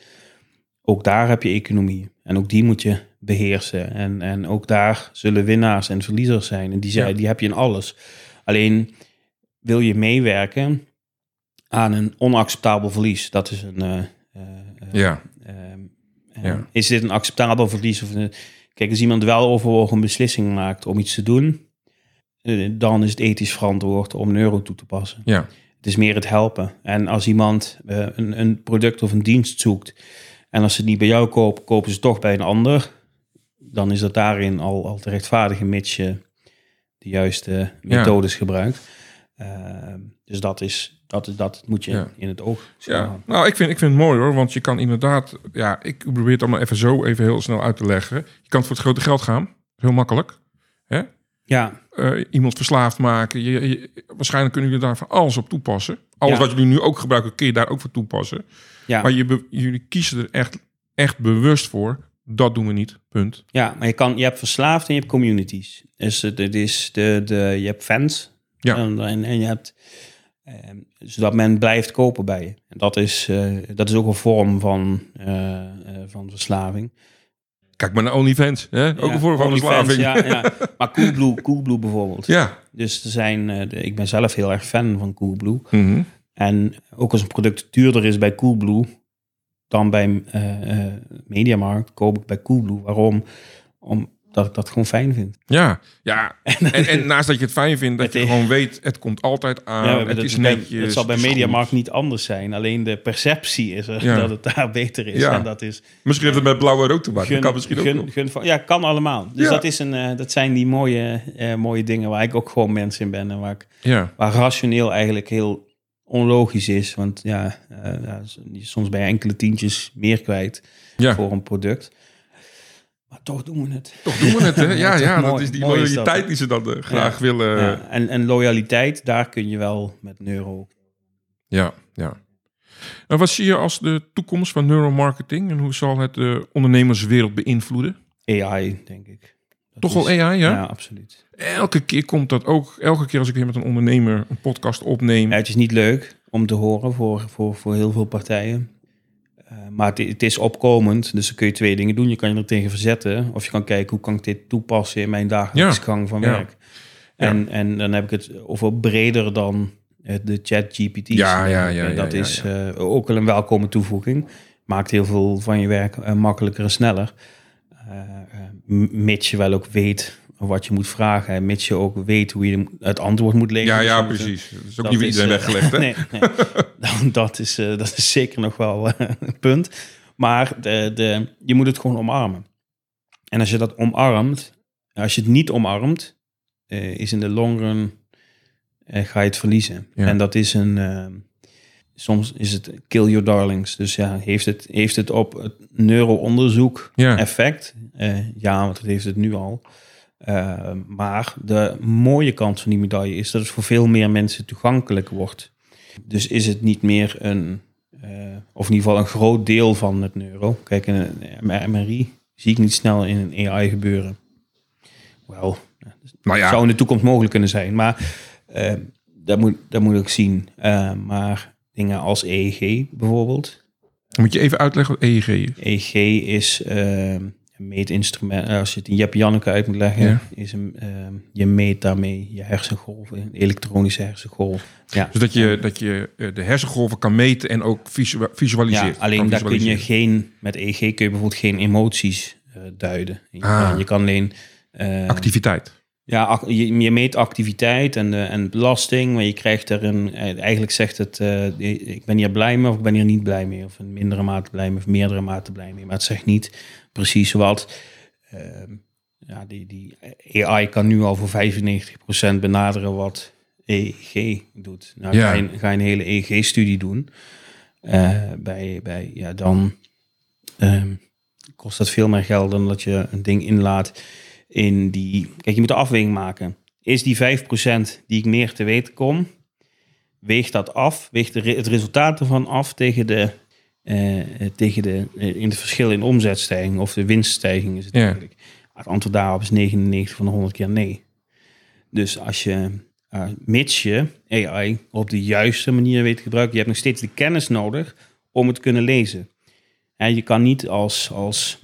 Speaker 2: Ook daar heb je economie en ook die moet je beheersen. En, en ook daar zullen winnaars en verliezers zijn. En die, zijn,
Speaker 1: Ja.
Speaker 2: die heb je in alles. Alleen wil je meewerken aan een onacceptabel verlies. Dat is een. eh, eh, eh,
Speaker 1: Ja, Ja.
Speaker 2: Is dit een acceptabel verlies? Of een- kijk, als iemand wel overwogen een beslissing maakt om iets te doen, dan is het ethisch verantwoord om een euro toe te passen.
Speaker 1: ja,
Speaker 2: Het is meer het helpen. En als iemand een, een product of een dienst zoekt en als ze het niet bij jou kopen, kopen ze het toch bij een ander, dan is dat daarin al, al te rechtvaardigen, mits je de juiste methodes gebruikt. Ehm, dus dat is dat, dat moet je
Speaker 1: Ja.
Speaker 2: in het oog
Speaker 1: ja.
Speaker 2: houden.
Speaker 1: Nou, ik vind, ik vind het mooi hoor, want je kan inderdaad... Ja, ik probeer het allemaal even zo even heel snel uit te leggen. Je kan voor het grote geld gaan. Heel makkelijk. Hè?
Speaker 2: Ja,
Speaker 1: Eh, iemand verslaafd maken. Je, je- waarschijnlijk kunnen jullie daar van alles op toepassen. Alles
Speaker 2: Ja.
Speaker 1: wat jullie nu ook gebruiken, kun je daar ook voor toepassen.
Speaker 2: ja.
Speaker 1: Maar je jullie kiezen er echt, echt bewust voor. Dat doen we niet. Punt.
Speaker 2: Ja, maar je, kan, je hebt verslaafd en je hebt communities. Dus het, is de, de, je hebt fans
Speaker 1: Ja.
Speaker 2: en, en, en je hebt... ehm, zodat men blijft kopen bij je. En dat is, eh, dat is ook een vorm van, eh, eh, van verslaving.
Speaker 1: Kijk maar naar OnlyFans. Hè? Ook
Speaker 2: Ja,
Speaker 1: een vorm van verslaving.
Speaker 2: Ja, ja. Maar Coolblue, Coolblue bijvoorbeeld.
Speaker 1: ja.
Speaker 2: Dus er zijn, de- ik ben zelf heel erg fan van Coolblue.
Speaker 1: Mhm.
Speaker 2: En ook als een product duurder is bij Coolblue dan bij eh eh, Mediamarkt, koop ik bij Coolblue. Waarom? Omdat ik dat gewoon fijn vind.
Speaker 1: Ja, ja. En, en naast dat je het fijn vindt, dat je gewoon weet, het komt altijd aan.
Speaker 2: Ja,
Speaker 1: het
Speaker 2: dat,
Speaker 1: is netjes.
Speaker 2: het zal bij Mediamarkt niet anders zijn. Alleen de perceptie is er
Speaker 1: Ja.
Speaker 2: dat het daar beter is.
Speaker 1: Ja.
Speaker 2: En dat is
Speaker 1: Misschien heeft het met blauwe rook te maken. Kan misschien ook
Speaker 2: gun,
Speaker 1: nog.
Speaker 2: gun van, ja, kan allemaal. Dus dat, is een, eh, dat zijn die mooie, mooie dingen waar ik ook gewoon mens in ben. En waar, ik,
Speaker 1: Ja,
Speaker 2: waar rationeel eigenlijk heel onlogisch is. Want ja, eh, ja, soms ben je enkele tientjes meer kwijt
Speaker 1: ja.
Speaker 2: voor een product. Maar toch doen we het.
Speaker 1: toch doen we het. Hè? Ja,
Speaker 2: Toch
Speaker 1: ja, dat is die
Speaker 2: is
Speaker 1: loyaliteit die ze dan eh, graag
Speaker 2: Ja.
Speaker 1: willen.
Speaker 2: Ja, en, en loyaliteit, daar kun je wel met neuro.
Speaker 1: Ja, ja. En wat zie je als de toekomst van neuromarketing en hoe zal het de ondernemerswereld beïnvloeden?
Speaker 2: AI, denk ik. Dat
Speaker 1: Toch wel
Speaker 2: is-
Speaker 1: AI, ja?
Speaker 2: Ja, absoluut.
Speaker 1: Elke keer komt dat ook. Elke keer als ik weer met een ondernemer een podcast opneem.
Speaker 2: Ja, het is niet leuk om te horen voor, voor, voor heel veel partijen. Eh, maar het, het is opkomend, dus dan kun je twee dingen doen. Je kan je er tegen verzetten, of je kan kijken hoe kan ik dit toepassen in mijn dagelijkse
Speaker 1: Ja,
Speaker 2: gang van
Speaker 1: ja.
Speaker 2: werk. En, en dan heb ik het over breder dan eh, de chat GPT.
Speaker 1: Ja, ja, ja,
Speaker 2: dat is eh, ook wel een welkome toevoeging. Maakt heel veel van je werk makkelijker en sneller. Mits je wel ook weet wat je moet vragen. En mits je ook weet hoe je het antwoord moet lezen.
Speaker 1: ja, ja, precies. Dat is ook
Speaker 2: dat
Speaker 1: niet iedereen
Speaker 2: eh,
Speaker 1: weggelegd, hè?
Speaker 2: nee, nee. Dat, is, eh, dat is zeker nog wel eh, een punt. Maar de, de, je moet het gewoon omarmen. En als je dat omarmt, als je het niet omarmt, eh, is in de long run eh, ga je het verliezen.
Speaker 1: Ja.
Speaker 2: En dat is een. soms is het kill your darlings. Dus ja, heeft het, heeft het op het neuroonderzoek
Speaker 1: Ja.
Speaker 2: effect? Ja, want dat heeft het nu al. Eh, maar de mooie kant van die medaille is dat het voor veel meer mensen toegankelijk wordt. Dus is het niet meer een, eh, of in ieder geval een groot deel van het neuro. Kijk, een MRI zie ik niet snel in een AI gebeuren. Wel,
Speaker 1: Nou ja,
Speaker 2: zou in de toekomst mogelijk kunnen zijn. Maar eh, dat, moet, dat moet ik zien. Eh, maar dingen als EEG bijvoorbeeld.
Speaker 1: moet je even uitleggen wat EEG is.
Speaker 2: EEG is meetinstrument. eh, Als je het in Jep Janneke uit moet leggen,
Speaker 1: Ja.
Speaker 2: is een, eh, je meet daarmee je hersengolven, een elektronische hersengolf. Ja.
Speaker 1: Dus dat je, dat je eh, de hersengolven kan meten en ook visu- visualiseert.
Speaker 2: Ja, alleen daar kun je
Speaker 1: visualiseren.
Speaker 2: geen, met EEG kun je bijvoorbeeld geen emoties eh, duiden. Je,
Speaker 1: Ah.
Speaker 2: kan, je kan alleen... eh,
Speaker 1: Activiteit.
Speaker 2: Ja, je, meet activiteit en, eh, en belasting, maar je krijgt er een... eh, Eigenlijk zegt het, eh, ik ben hier blij mee of ik ben hier niet blij mee. Of in mindere mate blij mee of meerdere mate blij mee. Maar het zegt niet precies wat. Ehm, ja, die, die AI kan nu al voor 95% benaderen wat EEG doet. Nou,
Speaker 1: Ja.
Speaker 2: ga, je, ga je een hele EEG-studie doen, eh, bij, bij, ja, dan ehm, kost dat veel meer geld dan dat je een ding inlaat in die... Kijk, je moet de afweging maken. Is die 5% die ik meer te weten kom, weegt dat af, weegt de, het resultaat ervan af tegen de, eh, tegen de, eh, in het verschil in omzetstijging of de winststijging is het
Speaker 1: Ja.
Speaker 2: eigenlijk. Het antwoord daarop is 99 van de 100 keer nee. Dus als je, eh, mits je AI op de juiste manier weet te gebruiken, je hebt nog steeds de kennis nodig om het te kunnen lezen. En je kan niet als, als,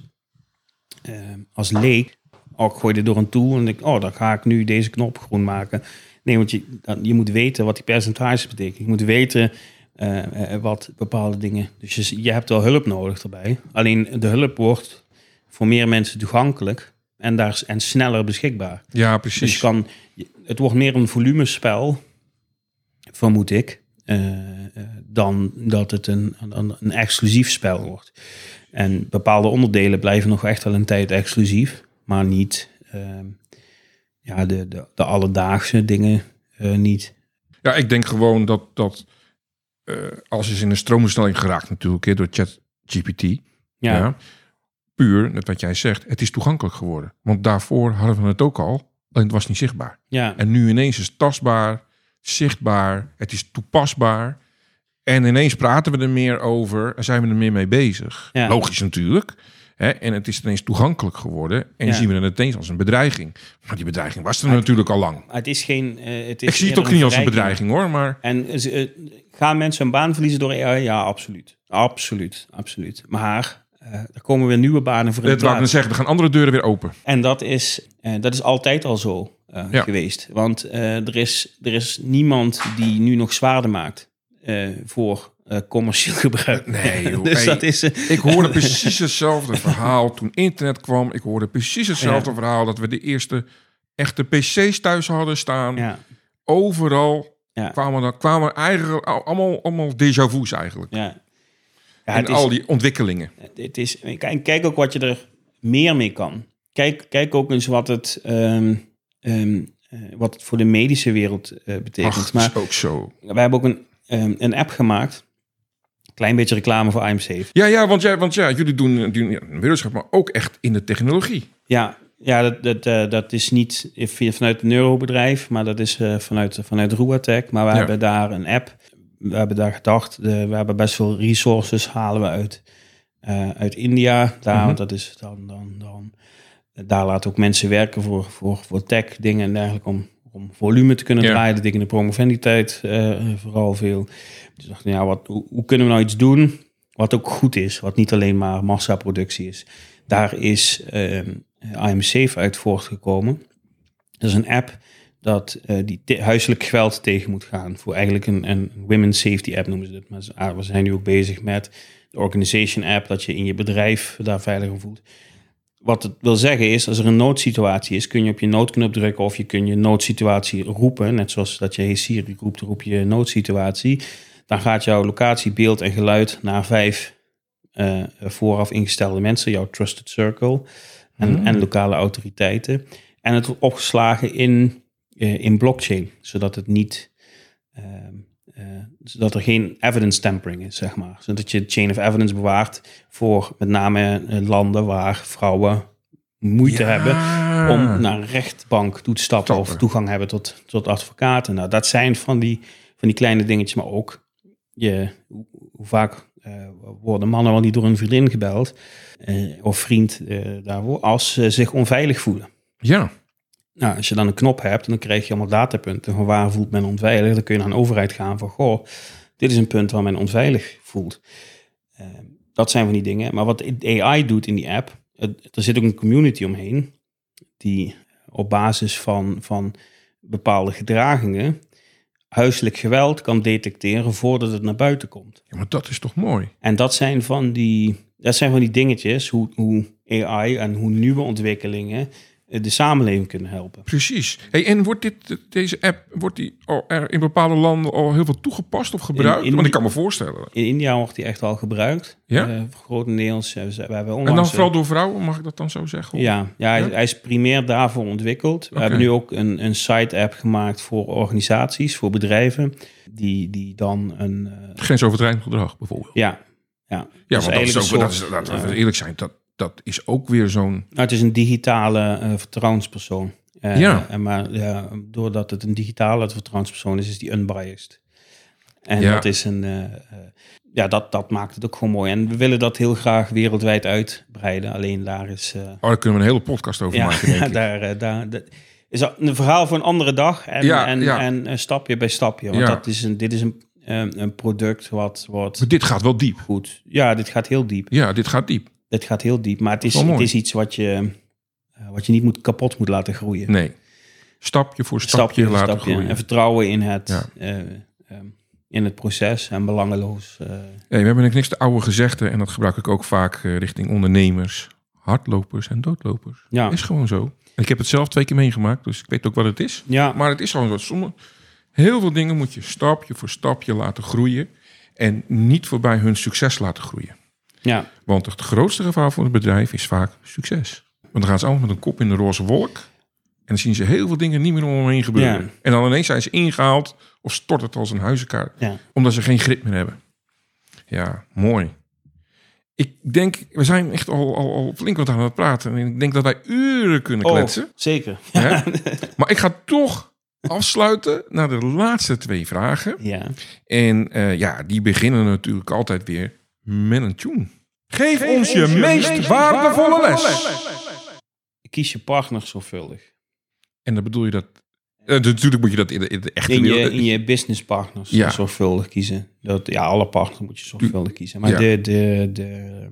Speaker 2: als leek, oh, ik gooi dit door een tool en denk, oh, dan ga ik nu deze knop groen maken. Nee, want je, dan, je moet weten wat die percentages betekenen. Je moet weten eh, eh, wat bepaalde dingen. Dus je, je hebt wel hulp nodig erbij. Alleen de hulp wordt voor meer mensen toegankelijk en, daar, en sneller beschikbaar.
Speaker 1: Ja,
Speaker 2: Dus
Speaker 1: precies.
Speaker 2: je kan, het wordt meer een volumespel, vermoed ik, eh, dan dat het een, een, een exclusief spel wordt. En bepaalde onderdelen blijven nog echt wel een tijd exclusief, maar niet ehm, ja, de, de, de alledaagse dingen eh, niet.
Speaker 1: Ja, ik denk gewoon dat, dat eh, als is in een stroomversnelling geraakt natuurlijk door ChatGPT. Ja.
Speaker 2: Ja,
Speaker 1: Puur, net wat jij zegt, het is toegankelijk geworden. Want daarvoor hadden we het ook al, alleen het was niet zichtbaar.
Speaker 2: ja,
Speaker 1: En nu ineens is het tastbaar, zichtbaar, het is toepasbaar. En ineens praten we er meer over en zijn we er meer mee bezig.
Speaker 2: Ja.
Speaker 1: Logisch natuurlijk. Hè? En het is ineens toegankelijk geworden. En
Speaker 2: Ja.
Speaker 1: zien we het ineens als een bedreiging. Maar die bedreiging was er natuurlijk al lang.
Speaker 2: Het is geen. eh, het is
Speaker 1: Ik zie het ook niet als een bedreiging hoor. Maar
Speaker 2: En ze- eh, gaan mensen een baan verliezen door AI? Ja, absoluut. Absoluut, absoluut. Maar eh, er komen weer nieuwe banen voor in
Speaker 1: dat wou ik zeggen, er gaan andere deuren weer open.
Speaker 2: En dat is, eh, dat is altijd al zo eh,
Speaker 1: Ja.
Speaker 2: geweest. Want eh, er, is, er is niemand die nu nog zwaarder maakt eh, voor eh, commercieel gebruik.
Speaker 1: Nee, joh.
Speaker 2: dus
Speaker 1: Hey,
Speaker 2: dat is...
Speaker 1: Ik hoorde precies hetzelfde verhaal toen internet kwam. Ik hoorde precies hetzelfde
Speaker 2: Ja.
Speaker 1: verhaal dat we de eerste echte PC's thuis hadden staan.
Speaker 2: ja,
Speaker 1: Overal
Speaker 2: Ja.
Speaker 1: kwamen, er, kwamen eigenlijk al- allemaal, allemaal déjà vu's eigenlijk.
Speaker 2: ja. Ja,
Speaker 1: en
Speaker 2: is,
Speaker 1: al die ontwikkelingen.
Speaker 2: het is, kijk, kijk ook wat je er meer mee kan. Kijk, kijk ook eens wat het, ehm, ehm, eh, wat het voor de medische wereld eh, betekent.
Speaker 1: Ach,
Speaker 2: maar
Speaker 1: is ook zo.
Speaker 2: wij hebben ook een, ehm, een app gemaakt. Klein beetje reclame voor I'm Safe.
Speaker 1: Ja, ja, want, jij, want ja, jullie doen, doen ja, een wetenschap, maar ook echt in de technologie.
Speaker 2: Ja, ja dat, dat, eh, dat is niet via- vanuit het neurobedrijf, maar dat is eh, vanuit, vanuit Ruatech. Maar we
Speaker 1: Ja.
Speaker 2: hebben daar een app. We hebben daar gedacht, de, we hebben best veel resources halen we uit, eh, uit India. Daar,
Speaker 1: Mhm.
Speaker 2: want dat is dan, dan, dan, daar laten ook mensen werken voor, voor, voor tech dingen en dergelijke om, om volume te kunnen
Speaker 1: Ja.
Speaker 2: draaien. Dat dingen in de vooral veel. Dus dacht, ja, wat, hoe, kunnen we nou iets doen wat ook goed is, wat niet alleen maar massaproductie is. Daar is ehm I'm Safe uit voortgekomen. Dat is een app dat eh, die huiselijk geweld tegen moet gaan. Voor eigenlijk een, een women's safety app noemen ze het. Maar ah, we zijn nu ook bezig met de organization app, dat je in je bedrijf daar veiliger voelt. Wat het wil zeggen is, als er een noodsituatie is, kun je op je noodknop drukken of je kun je noodsituatie roepen. Net zoals dat je hey Siri roept, roep je noodsituatie. Dan gaat jouw locatie, beeld en geluid naar vijf eh, vooraf ingestelde mensen, jouw trusted circle en,
Speaker 1: Hmm.
Speaker 2: en lokale autoriteiten. En het wordt opgeslagen in, eh, in blockchain, zodat het niet, eh, zodat er geen evidence tampering is, zeg maar. Zodat je chain of evidence bewaart voor met name landen waar vrouwen moeite
Speaker 1: Ja.
Speaker 2: hebben om naar een rechtbank toe te stappen of
Speaker 1: Stappen.
Speaker 2: toegang hebben tot, tot advocaten. Nou, dat zijn van die, van die kleine dingetjes, maar ook je, hoe, vaak eh, worden mannen wel niet door een vriendin gebeld eh, of vriend eh, daarvoor als ze zich onveilig voelen.
Speaker 1: Ja,
Speaker 2: Nou, als je dan een knop hebt, dan krijg je allemaal datapunten van waar voelt men onveilig. Dan kun je naar een overheid gaan van, goh, dit is een punt waar men onveilig voelt. Dat zijn van die dingen. Maar wat AI doet in die app, het- er zit ook een community omheen die op basis van, van bepaalde gedragingen huiselijk geweld kan detecteren voordat het naar buiten komt.
Speaker 1: ja, maar dat is toch mooi?
Speaker 2: En dat zijn van die, dat zijn van die dingetjes, hoe, hoe AI en hoe nieuwe ontwikkelingen de samenleving kunnen helpen.
Speaker 1: Precies. Hey, en wordt dit, deze app wordt die al er in bepaalde landen al heel veel toegepast of gebruikt?
Speaker 2: In- in-
Speaker 1: Want ik kan me voorstellen.
Speaker 2: In India wordt die echt al gebruikt.
Speaker 1: Ja?
Speaker 2: Eh, grotendeels. eh, we we hebben onlangs...
Speaker 1: En dan
Speaker 2: eh,
Speaker 1: vooral door vrouwen, mag ik dat dan zo zeggen?
Speaker 2: Ja, ja, hij,
Speaker 1: Ja?
Speaker 2: hij is primair daarvoor ontwikkeld. We hebben nu ook een, een site-app gemaakt voor organisaties, voor bedrijven, die, die dan een... eh,
Speaker 1: Grensoverschrijdend gedrag bijvoorbeeld.
Speaker 2: ja, ja.
Speaker 1: Ja,
Speaker 2: Dus
Speaker 1: want dat is ook, dat is, laten we
Speaker 2: eh,
Speaker 1: eerlijk zijn, dat, dat is ook weer zo'n...
Speaker 2: Nou, het is een digitale eh, vertrouwenspersoon. Eh,
Speaker 1: Ja.
Speaker 2: En maar ja, doordat het een digitale vertrouwenspersoon is, is die unbiased. En
Speaker 1: Ja.
Speaker 2: dat is een... eh, ja, dat, dat maakt het ook gewoon mooi. En we willen dat heel graag wereldwijd uitbreiden. Alleen daar is...
Speaker 1: Oh, daar kunnen we een hele podcast over
Speaker 2: ja,
Speaker 1: maken, denk ik.
Speaker 2: daar, daar, dat is een verhaal voor een andere dag. En,
Speaker 1: Ja,
Speaker 2: en, en stapje bij stapje. Want dat is een, dit is een, een product wat, wat
Speaker 1: dit gaat wel diep.
Speaker 2: goed... Ja, dit gaat heel diep.
Speaker 1: Ja, dit gaat diep.
Speaker 2: Dit gaat heel diep. Maar het is, het is iets wat je, eh, wat je niet moet, kapot moet laten groeien.
Speaker 1: Nee. Stapje voor stapje,
Speaker 2: voor
Speaker 1: laten
Speaker 2: stapje.
Speaker 1: groeien.
Speaker 2: En vertrouwen in het,
Speaker 1: Ja.
Speaker 2: eh, ehm, in het proces en belangeloos.
Speaker 1: Hey, we hebben een niks de oude gezegde en dat gebruik ik ook vaak richting ondernemers, hardlopers en doodlopers.
Speaker 2: ja.
Speaker 1: Is gewoon zo. En ik heb het zelf twee keer meegemaakt, dus ik weet ook wat het is.
Speaker 2: ja,
Speaker 1: Maar het is gewoon zo. Sommige, heel veel dingen moet je stapje voor stapje laten groeien en niet voorbij hun succes laten groeien.
Speaker 2: Ja,
Speaker 1: Want het grootste gevaar voor het bedrijf is vaak succes. Want dan gaan ze allemaal met een kop in de roze wolk. En dan zien ze heel veel dingen niet meer om hem heen gebeuren.
Speaker 2: Ja.
Speaker 1: En dan ineens zijn ze ingehaald of stort het als een huizenkaart.
Speaker 2: ja.
Speaker 1: Omdat ze geen grip meer hebben. Ja, mooi. Ik denk, we zijn echt al, al, al flink wat aan het praten. En ik denk dat wij uren kunnen
Speaker 2: Oh,
Speaker 1: kletsen.
Speaker 2: zeker.
Speaker 1: Hè? Maar ik ga toch afsluiten naar de laatste twee vragen.
Speaker 2: Ja.
Speaker 1: En eh, ja, die beginnen natuurlijk altijd weer met een tune. Geef, ons je, meest, waardevolle les.
Speaker 2: Kies je partner zorgvuldig.
Speaker 1: En dan bedoel je dat... eh, natuurlijk moet je dat in de, in de echte
Speaker 2: In je,
Speaker 1: wereld...
Speaker 2: in je businesspartners
Speaker 1: Ja.
Speaker 2: zorgvuldig kiezen. Dat, ja, alle partners moet je zorgvuldig kiezen. Maar
Speaker 1: Ja.
Speaker 2: de, de, de,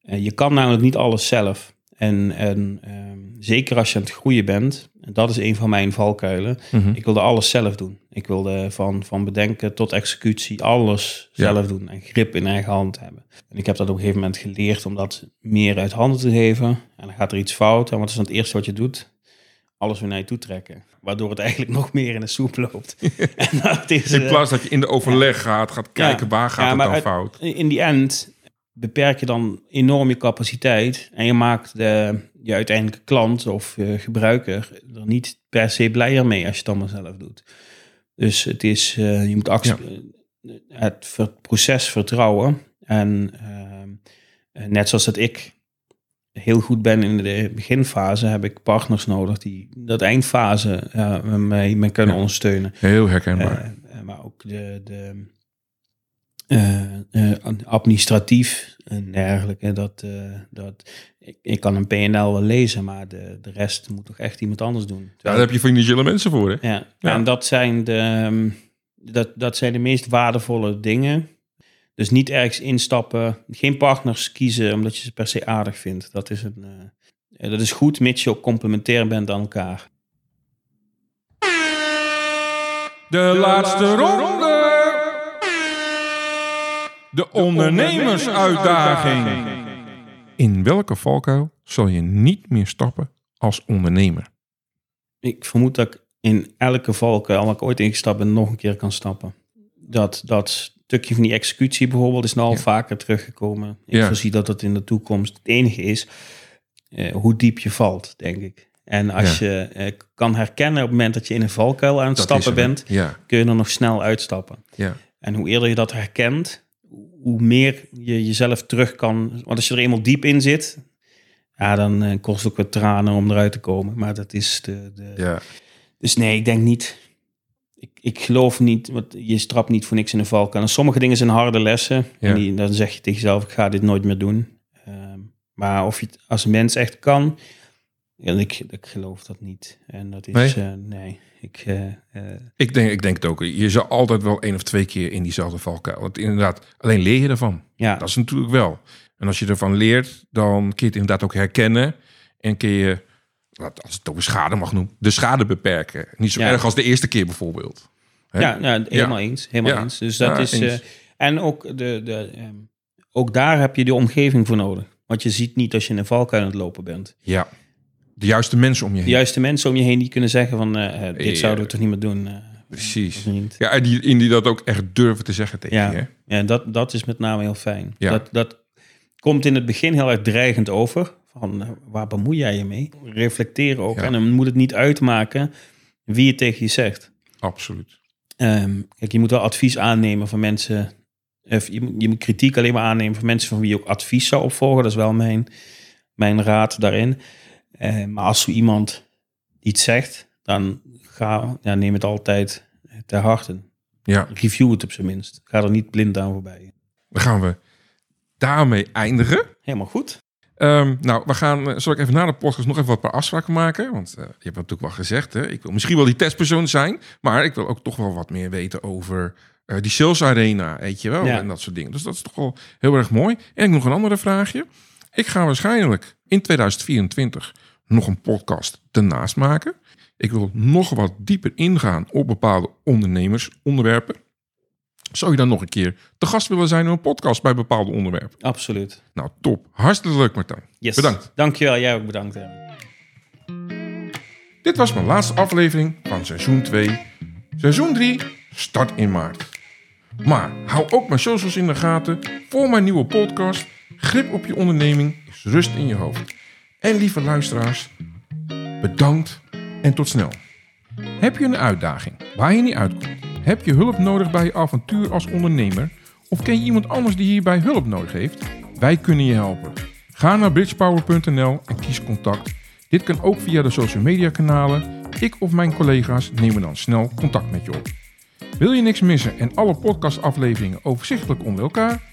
Speaker 2: eh, je kan namelijk niet alles zelf. En, en ehm, zeker als je aan het groeien bent, en dat is een van mijn valkuilen.
Speaker 1: Mhm.
Speaker 2: Ik wilde alles zelf doen. Ik wilde van, van bedenken tot executie alles
Speaker 1: Ja.
Speaker 2: zelf doen. En grip in eigen hand hebben. En ik heb dat op een gegeven moment geleerd om dat meer uit handen te geven. En dan gaat er iets fout. En wat is dan het eerste wat je doet? Alles weer naar je toe trekken. Waardoor het eigenlijk nog meer in de soep loopt. en dat is,
Speaker 1: In
Speaker 2: eh,
Speaker 1: plaats dat je in de overleg gaat, gaat kijken
Speaker 2: Ja.
Speaker 1: waar gaat
Speaker 2: Ja,
Speaker 1: het dan
Speaker 2: uit-
Speaker 1: fout.
Speaker 2: in die end beperk je dan enorm je capaciteit. En je maakt de, je uiteindelijke klant of gebruiker er niet per se blijer mee als je het allemaal zelf doet. Dus het is, eh, je moet eh, het ver- proces vertrouwen. En eh, net zoals dat ik heel goed ben in de beginfase, heb ik partners nodig die dat eindfase eh, mij, mij kunnen
Speaker 1: Ja.
Speaker 2: ondersteunen.
Speaker 1: Heel herkenbaar.
Speaker 2: Maar ook de, de administratief en dergelijke. Dat, eh, dat, ik, ik kan een PNL wel lezen, maar de, de rest moet toch echt iemand anders doen.
Speaker 1: Ja, daar heb je financiële mensen voor, hè?
Speaker 2: ja,
Speaker 1: Ja.
Speaker 2: en dat zijn, de, ehm, dat, dat zijn de meest waardevolle dingen. Dus niet ergens instappen, geen partners kiezen omdat je ze per se aardig vindt. Dat is, een, eh, dat is goed, mits je ook complementair bent aan elkaar.
Speaker 1: De, laatste ronde. De ondernemersuitdaging. In welke valkuil zal je niet meer stappen als ondernemer?
Speaker 2: Ik vermoed dat ik in elke valkuil waar ik ooit ingestapt ben, nog een keer kan stappen. Dat, dat stukje van die executie bijvoorbeeld is nou al
Speaker 1: Ja.
Speaker 2: vaker teruggekomen. Ik
Speaker 1: Ja.
Speaker 2: voorzie dat dat in de toekomst het enige is eh, hoe diep je valt, denk ik. En als je eh, kan herkennen op het moment dat je in een valkuil aan het
Speaker 1: Dat
Speaker 2: stappen bent,
Speaker 1: Ja,
Speaker 2: kun je er nog snel uitstappen.
Speaker 1: ja.
Speaker 2: En hoe eerder je dat herkent, hoe meer je jezelf terug kan. Want als je er eenmaal diep in zit, ja, dan eh, kost het ook wat tranen om eruit te komen. Maar dat is de, de,
Speaker 1: ja.
Speaker 2: dus nee, ik denk niet. Ik, ik geloof niet, want je strapt niet voor niks in de valkuil. En sommige dingen zijn harde lessen.
Speaker 1: Ja.
Speaker 2: En die, dan zeg je tegen jezelf, ik ga dit nooit meer doen. Ehm, maar of je het als mens echt kan, ja, ik, ik geloof dat niet. En dat is,
Speaker 1: Nee?
Speaker 2: nee, nee ik, eh, eh,
Speaker 1: Ik denk, ik denk het ook. Je zal altijd wel één of twee keer in diezelfde valkuil. Want inderdaad, alleen leer je ervan.
Speaker 2: ja,
Speaker 1: Dat is natuurlijk wel. En als je ervan leert, dan kun je het inderdaad ook herkennen. En kun je, als het over schade mag noemen, de schade beperken. Niet zo
Speaker 2: Ja.
Speaker 1: erg als de eerste keer bijvoorbeeld. Hè?
Speaker 2: ja, helemaal eens. Helemaal
Speaker 1: Ja.
Speaker 2: eens. Dus dat is. eh, en ook, de, de, ehm, ook daar heb je de omgeving voor nodig. Want je ziet niet als je in een valkuil aan het lopen bent.
Speaker 1: Ja. De juiste mensen om je heen.
Speaker 2: de juiste mensen om je heen die kunnen zeggen van eh, dit
Speaker 1: Ja.
Speaker 2: zouden we toch niet meer doen. eh,
Speaker 1: Precies. Ja, en die, in die dat ook echt durven te zeggen tegen
Speaker 2: Ja.
Speaker 1: je. hè?
Speaker 2: Ja, dat, dat is met name heel fijn.
Speaker 1: Ja.
Speaker 2: Dat, dat komt in het begin heel erg dreigend over. Van eh, waar bemoei jij je mee? Reflecteer ook.
Speaker 1: Ja.
Speaker 2: En dan moet het niet uitmaken wie het tegen je zegt.
Speaker 1: Absoluut.
Speaker 2: Ehm, kijk, je moet wel advies aannemen van mensen Of je, moet- je moet kritiek alleen maar aannemen van mensen van wie je ook advies zou opvolgen. Dat is wel mijn, mijn raad daarin. Eh, maar als zo iemand iets zegt, dan ga, ja, neem het altijd ter harte.
Speaker 1: Ja,
Speaker 2: Review het op zijn minst. Ga er niet blind aan voorbij.
Speaker 1: dan gaan we daarmee eindigen.
Speaker 2: Helemaal goed.
Speaker 1: Ehm, nou, we gaan, eh, zal ik even na de podcast nog even wat paar afspraken maken? Want eh, je hebt natuurlijk wel gezegd, hè, ik wil misschien wel die testpersoon zijn, maar ik wil ook toch wel wat meer weten over die sales arena, weet je wel,
Speaker 2: Ja.
Speaker 1: en dat soort dingen. Dus dat is toch wel heel erg mooi. En ik nog een andere vraagje. Ik ga waarschijnlijk in 2024 nog een podcast ernaast maken. Ik wil nog wat dieper ingaan op bepaalde ondernemersonderwerpen. Zou je dan nog een keer te gast willen zijn in een podcast bij bepaalde onderwerpen?
Speaker 2: Absoluut.
Speaker 1: Nou, top. Hartstikke leuk, Martijn.
Speaker 2: Yes.
Speaker 1: Bedankt.
Speaker 2: Dankjewel. Jij ook bedankt. Erwin.
Speaker 1: Dit was mijn laatste aflevering van seizoen 2. Seizoen 3 start in maart. Maar hou ook mijn socials in de gaten voor mijn nieuwe podcast. Grip op je onderneming is rust in je hoofd. En lieve luisteraars, bedankt en tot snel. Heb je een uitdaging waar je niet uitkomt? Heb je hulp nodig bij je avontuur als ondernemer? Of ken je iemand anders die hierbij hulp nodig heeft? Wij kunnen je helpen. Ga naar bridgepower.nl en kies contact. Dit kan ook via de social media kanalen. Ik of mijn collega's nemen dan snel contact met je op. Wil je niks missen en alle podcastafleveringen overzichtelijk onder elkaar?